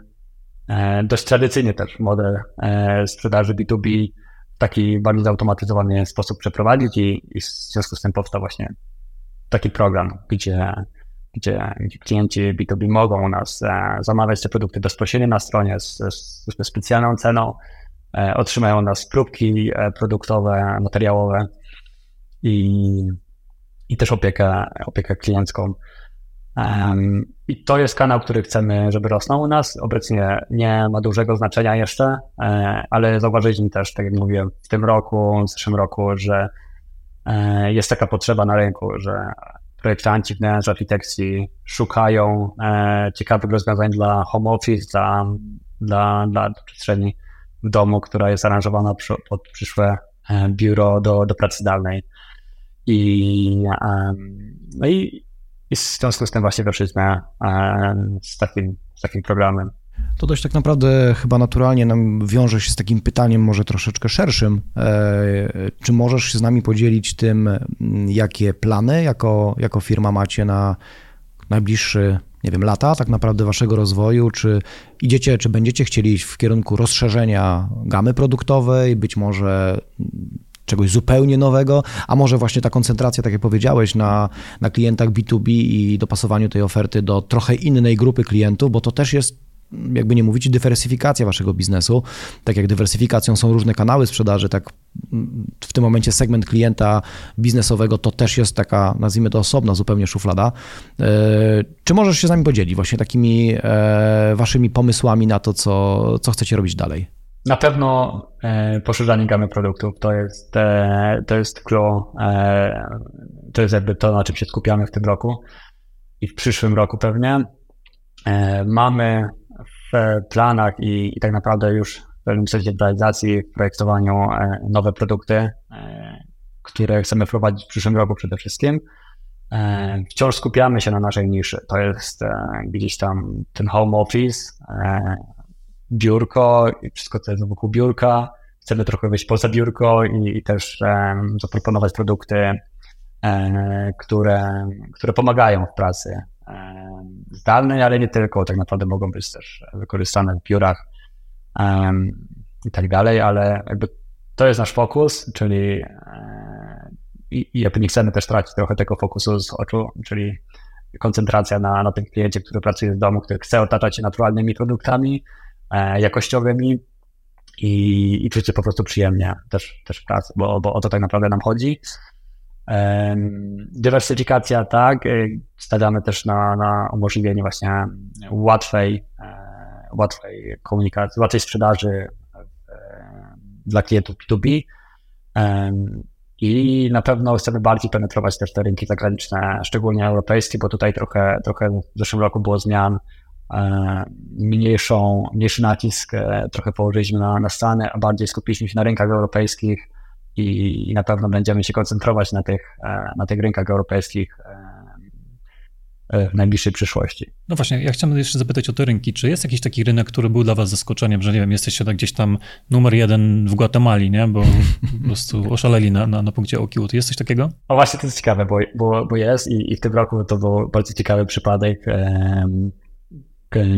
e, dość tradycyjny też model e, sprzedaży B2B w taki bardziej zautomatyzowany sposób przeprowadzić i, i w związku z tym powstał właśnie taki program, gdzie gdzie, klienci B2B mogą u nas e, zamawiać te produkty bezpośrednio na stronie z, z, z specjalną ceną, e, otrzymają u nas próbki e, produktowe, materiałowe i, i też opiekę, opiekę kliencką. Um, I to jest kanał, który chcemy, żeby rosnął u nas. Obecnie nie ma dużego znaczenia jeszcze, ale zauważyliśmy też, tak jak mówiłem, w tym roku, w zeszłym roku, że jest taka potrzeba na rynku, że projektanci wnętrz architekcji szukają e, ciekawych rozwiązań dla home office, dla, dla, dla przestrzeni w domu, która jest aranżowana przy, pod przyszłe e, biuro do, do pracy zdalnej. I, no i, i w związku z tym właśnie weszliśmy e, z, takim, z takim programem. To dość tak naprawdę chyba naturalnie nam wiąże się z takim pytaniem może troszeczkę szerszym. E, czy możesz się z nami podzielić tym, jakie plany jako, jako firma macie na najbliższy, nie wiem, lata tak naprawdę waszego rozwoju? Czy idziecie, czy będziecie chcieli iść w kierunku rozszerzenia gamy produktowej, być może czegoś zupełnie nowego, a może właśnie ta koncentracja, tak jak powiedziałeś, na, na klientach B2B i dopasowaniu tej oferty do trochę innej grupy klientów, bo to też jest jakby nie mówić, dywersyfikacja waszego biznesu. Tak jak dywersyfikacją są różne kanały sprzedaży, tak w tym momencie segment klienta biznesowego to też jest taka, nazwijmy to osobna zupełnie szuflada. E, czy możesz się z nami podzielić właśnie takimi e, waszymi pomysłami na to, co, co chcecie robić dalej? Na pewno e, poszerzanie gamy produktów to jest, to jest clue, to jest jakby to, na czym się skupiamy w tym roku i w przyszłym roku pewnie. Mamy planach i, i tak naprawdę już w pewnym sensie w realizacji, w projektowaniu e, nowe produkty, e, które chcemy wprowadzić w przyszłym roku przede wszystkim. E, wciąż skupiamy się na naszej niszy. To jest gdzieś tam ten home office, biurko i wszystko, co jest wokół biurka. Chcemy trochę wyjść poza biurko i, i też zaproponować produkty, które, które pomagają w pracy zdalnej, ale nie tylko, tak naprawdę mogą być też wykorzystane w biurach um, i tak dalej, ale jakby to jest nasz fokus, czyli e, i, i jakby nie chcemy też tracić trochę tego fokusu z oczu, czyli koncentracja na, na tym kliencie, który pracuje w domu, który chce otaczać się naturalnymi produktami, e, jakościowymi i, i czuć się po prostu przyjemnie też, też w pracy, bo, bo o to tak naprawdę nam chodzi. Dywersyfikacja, tak. Y, stawiamy też na, na umożliwienie właśnie łatwej, e, łatwej komunikacji, łatwej sprzedaży dla klientów B2B. I na pewno chcemy bardziej penetrować też te rynki zagraniczne, szczególnie europejskie, bo tutaj trochę, trochę w zeszłym roku było zmian. E, mniejszą, mniejszy nacisk e, trochę położyliśmy na, na Stany, a bardziej skupiliśmy się na rynkach europejskich i, i na pewno będziemy się koncentrować na tych, na tych rynkach europejskich w najbliższej przyszłości. No właśnie, ja chciałem jeszcze zapytać o te rynki. Czy jest jakiś taki rynek, który był dla was zaskoczeniem, że nie wiem, jesteście tak gdzieś tam numer jeden w Gwatemali, nie? Bo po prostu oszaleli na, na, na punkcie OQ. Jest coś takiego? No właśnie, to jest ciekawe, bo, bo, bo jest i, i w tym roku to był bardzo ciekawy przypadek,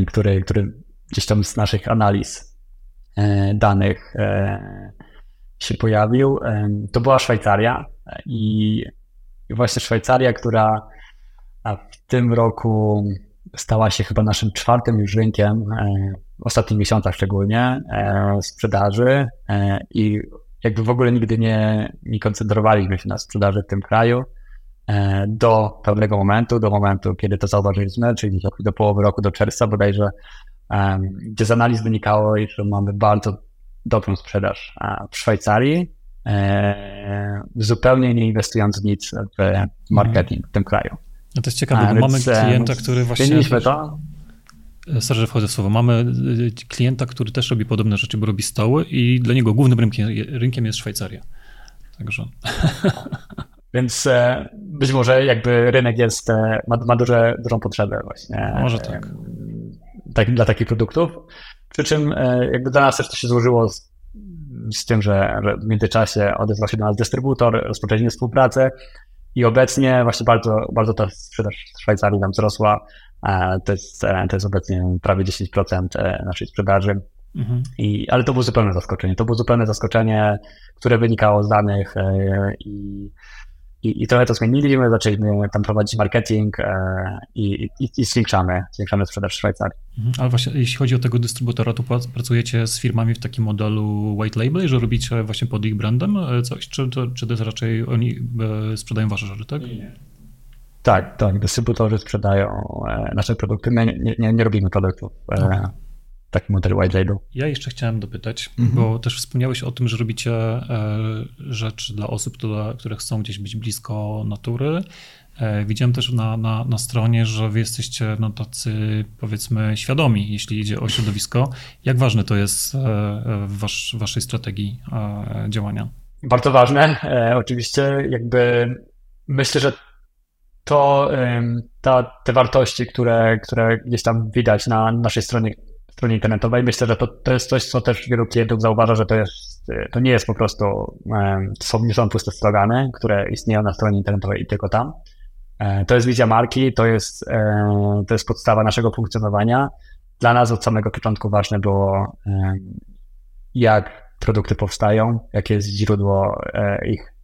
który, który gdzieś tam z naszych analiz e, danych e, się pojawił. To była Szwajcaria i, właśnie Szwajcaria, która w tym roku stała się chyba naszym czwartym już rynkiem, e, w ostatnich miesiącach szczególnie, e, sprzedaży e, i jakby w ogóle nigdy nie, nie koncentrowaliśmy się na sprzedaży w tym kraju do pewnego momentu, do momentu, kiedy to zauważyliśmy, czyli do połowy roku, do czerwca bodajże, gdzie z analiz wynikało, że mamy bardzo dobrą sprzedaż w Szwajcarii, zupełnie nie inwestując nic w marketing w tym kraju. No to jest ciekawe, bo mamy klienta, który właśnie... Zmieniliśmy to. Sorry, że wchodzę w słowo. Mamy klienta, który też robi podobne rzeczy, bo robi stoły i dla niego głównym rynkiem, rynkiem jest Szwajcaria. Także... Więc e, być może jakby rynek jest, e, ma, ma duże, dużą potrzebę właśnie. Może tak. tak. Dla takich produktów. Przy czym e, jakby dla nas też to się złożyło z, z tym, że, że w międzyczasie odezwał się do nas dystrybutor, rozpoczęliśmy współpracę i obecnie właśnie bardzo, bardzo ta sprzedaż w Szwajcarii nam wzrosła. To jest, e, to jest obecnie prawie 10% e, naszej sprzedaży. Mhm. I, ale to było zupełne zaskoczenie. To było zupełne zaskoczenie, które wynikało z danych i, i, i trochę to zmieniliśmy. Zaczęliśmy tam prowadzić marketing i, i, i zwiększamy, zwiększamy sprzedaż w Szwajcarii. Mhm. Ale właśnie jeśli chodzi o tego dystrybutora, to pracujecie z firmami w takim modelu white label, że robicie właśnie pod ich brandem coś, czy to, czy to jest raczej oni sprzedają wasze rzeczy, tak? Nie. Tak, tak. Dystrybutorzy sprzedają nasze produkty. My nie, nie, nie robimy produktów. Okay taki model white label. Ja jeszcze chciałem dopytać, mhm. bo też wspomniałeś o tym, że robicie rzeczy dla osób, które, które chcą gdzieś być blisko natury. E, widziałem też na, na, na stronie, że wy jesteście no, tacy powiedzmy świadomi, jeśli idzie o środowisko. Jak ważne to jest e, w wasz, waszej strategii e, działania? Bardzo ważne. Oczywiście jakby myślę, że to ta, te wartości, które, które gdzieś tam widać na naszej stronie, stronie internetowej, myślę, że to, to jest coś, co też wielu klientów zauważa, że to jest, to nie jest po prostu, to są, nie są puste slogany, które istnieją na stronie internetowej i tylko tam. E, to jest wizja marki, to jest, e, to jest podstawa naszego funkcjonowania. Dla nas od samego początku ważne było, e, jak produkty powstają, jakie jest źródło ich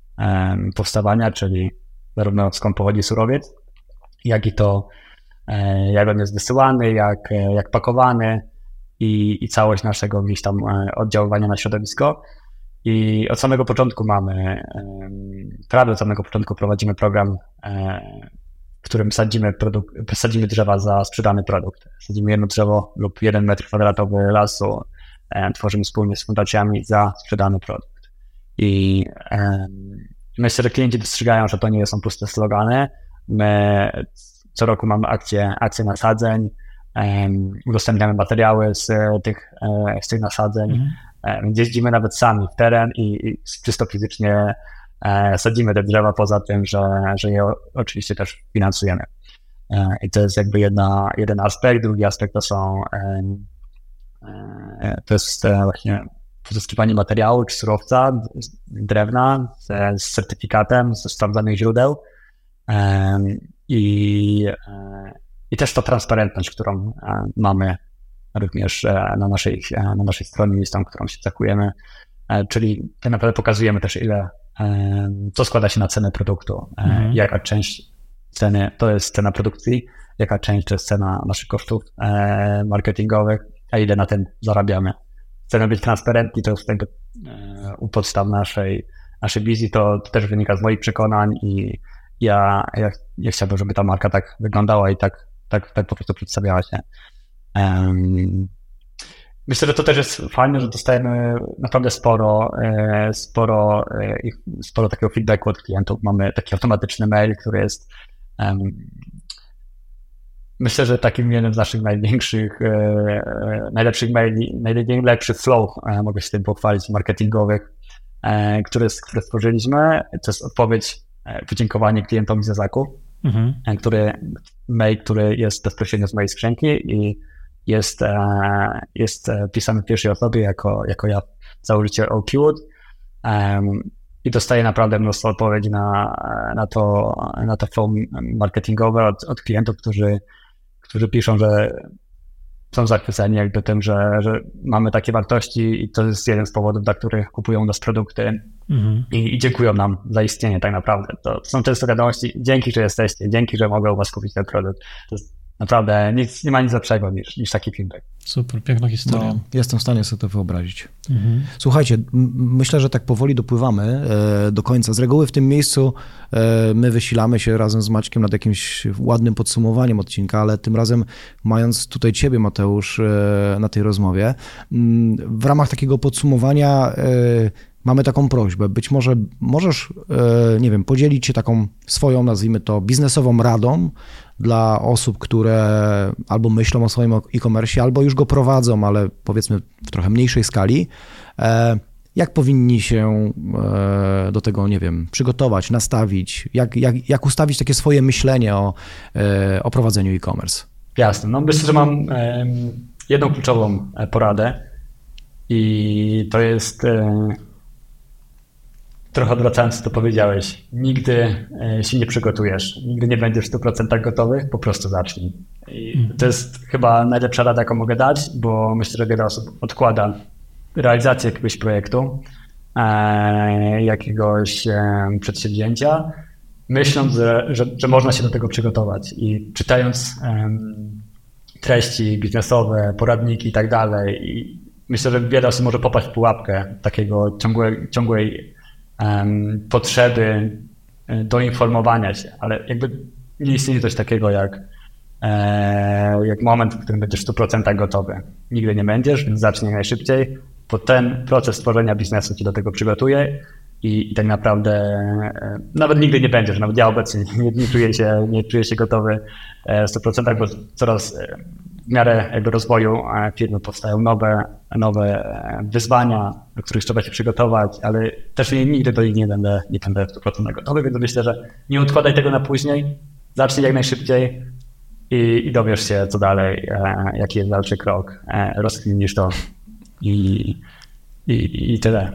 powstawania, czyli zarówno skąd pochodzi surowiec, jak i to, jak on jest wysyłany, jak, jak pakowany i, i całość naszego gdzieś tam oddziaływania na środowisko. I od samego początku mamy, prawie od samego początku prowadzimy program, e, w którym sadzimy, produk- sadzimy drzewa za sprzedany produkt. Sadzimy jedno drzewo lub jeden metr kwadratowy lasu, e, tworzymy wspólnie z fundacjami za sprzedany produkt. I myślę, że klienci dostrzegają, że to nie są puste slogany. My co roku mamy akcje, akcje nasadzeń, udostępniamy materiały z tych, e, z tych nasadzeń. Mhm E, więc jeździmy nawet sami w teren i, i czysto fizycznie e, sadzimy te drzewa poza tym, że, że je oczywiście też finansujemy. E, I to jest jakby jedna, jeden aspekt. Drugi aspekt to są to jest właśnie pozyskiwanie materiału czy surowca, drewna z, z certyfikatem ze sprawdzonych źródeł i, i też ta transparentność, którą mamy również e, na naszej, e, na naszej stronie listą, którą się cechujemy, e, czyli tak naprawdę pokazujemy też ile, co składa się na cenę produktu, mhm. jaka część ceny to jest cena produkcji, jaka część to jest cena naszych kosztów marketingowych, a ile na tym zarabiamy. Chcemy być transparentni, to jest tego u podstaw naszej, naszej wizji, to, to też wynika z moich przekonań i ja, ja, ja chciałbym, żeby ta marka tak wyglądała i tak, tak, tak po prostu przedstawiała się. Myślę, że to też jest fajne, że dostajemy naprawdę sporo, e, sporo, e, sporo takiego feedbacku od klientów. Mamy taki automatyczny mail, który jest myślę, że takim jednym z naszych największych, e, najlepszych maili, najlepszych flow, mogę się tym pochwalić, marketingowych, które, które stworzyliśmy. To jest odpowiedź, podziękowanie klientowi za zakup, mhm. który, mail, który jest bezpośrednio z mojej skrzynki i jest, jest pisany w pierwszej osobie jako, jako ja, założyciel OQwood. Um, i dostaję naprawdę mnóstwo odpowiedzi na, na to, na to form marketingowe od, od klientów, którzy, którzy piszą, że są zachwyceni jakby tym, że, że mamy takie wartości i to jest jeden z powodów, dla których kupują nas produkty mhm. i, i, dziękują nam za istnienie tak naprawdę. To są często wiadomości, dzięki, że jesteście, dzięki, że mogę u was kupić ten produkt. To jest Naprawdę nic, nie ma nic lepszego niż, niż taki feedback. Super, piękna historia. No, jestem w stanie sobie to wyobrazić. Mhm. Słuchajcie, myślę, że tak powoli dopływamy e, do końca. Z reguły w tym miejscu e, my wysilamy się razem z Maćkiem nad jakimś ładnym podsumowaniem odcinka, ale tym razem mając tutaj ciebie, Mateusz, e, na tej rozmowie, w ramach takiego podsumowania mamy taką prośbę. Być może możesz, nie wiem, podzielić się taką swoją, nazwijmy to, biznesową radą dla osób, które albo myślą o swoim e-commerce, albo już go prowadzą, ale powiedzmy w trochę mniejszej skali. E, jak powinni się e, do tego, nie wiem, przygotować, nastawić? Jak, jak, jak ustawić takie swoje myślenie o, e, o prowadzeniu e-commerce? Jasne. No myślę, że mam jedną kluczową poradę i to jest trochę odwracając to powiedziałeś, nigdy e, się nie przygotujesz, nigdy nie będziesz w 100% gotowy, po prostu zacznij. I mhm. to jest chyba najlepsza rada, jaką mogę dać, bo myślę, że wiele osób odkłada realizację jakiegoś projektu, e, jakiegoś e, przedsięwzięcia, myśląc, że, że, że, można się do tego przygotować. I czytając treści biznesowe, poradniki i tak dalej, myślę, że wiele osób może popaść w pułapkę takiego ciągłej, ciągłej potrzeby e, do informowania się, ale jakby nie istnieje coś takiego jak, e, jak moment, w którym będziesz w 100% gotowy. Nigdy nie będziesz, więc zacznij najszybciej, bo ten proces tworzenia biznesu cię do tego przygotuje i, i tak naprawdę e, nawet nigdy nie będziesz, nawet ja obecnie nie, nie, czuję, się, nie czuję się gotowy w 100%, bo coraz w miarę jakby rozwoju e, firmy powstają nowe, nowe e, wyzwania, do których trzeba się przygotować, ale też nigdy do nich nie będę, nie będę w 100% gotowy, więc myślę, że nie odkładaj tego na później, zacznij jak najszybciej i, i dowiesz się, co dalej, e, jaki jest dalszy krok, rozkminisz to i, i, i tyle.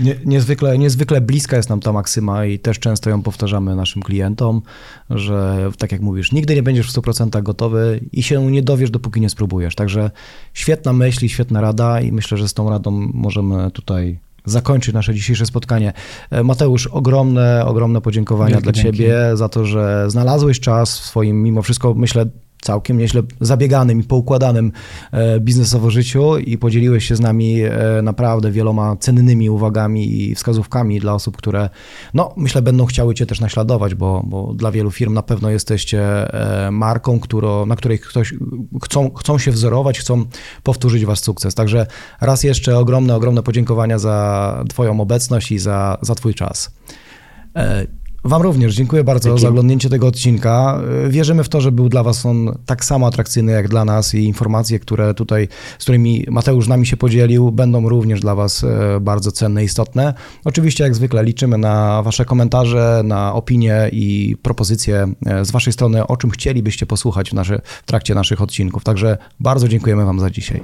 Nie, niezwykle, niezwykle bliska jest nam ta maksyma i też często ją powtarzamy naszym klientom, że tak jak mówisz, nigdy nie będziesz w 100% gotowy i się nie dowiesz, dopóki nie spróbujesz. Także świetna myśl i świetna rada i myślę, że z tą radą możemy tutaj zakończyć nasze dzisiejsze spotkanie. E, Mateusz, ogromne, ogromne podziękowania Wielkie dla dzięki. Ciebie za to, że znalazłeś czas w swoim, mimo wszystko, myślę, całkiem nieźle zabieganym i poukładanym e, biznesowo życiu i podzieliłeś się z nami e, naprawdę wieloma cennymi uwagami i wskazówkami dla osób, które, no myślę, będą chciały Cię też naśladować, bo, bo dla wielu firm na pewno jesteście e, marką, którą, na której ktoś chcą, chcą się wzorować, chcą powtórzyć Wasz sukces. Także raz jeszcze ogromne, ogromne podziękowania za Twoją obecność i za, za Twój czas. Wam również dziękuję bardzo Dzięki. za oglądnięcie tego odcinka. Wierzymy w to, że był dla Was on tak samo atrakcyjny jak dla nas i informacje, które tutaj, z którymi Mateusz nami się podzielił, będą również dla Was e, bardzo cenne i istotne. Oczywiście, jak zwykle, liczymy na Wasze komentarze, na opinie i propozycje e, z Waszej strony, o czym chcielibyście posłuchać w, nasze, w trakcie naszych odcinków. Także bardzo dziękujemy Wam za dzisiaj.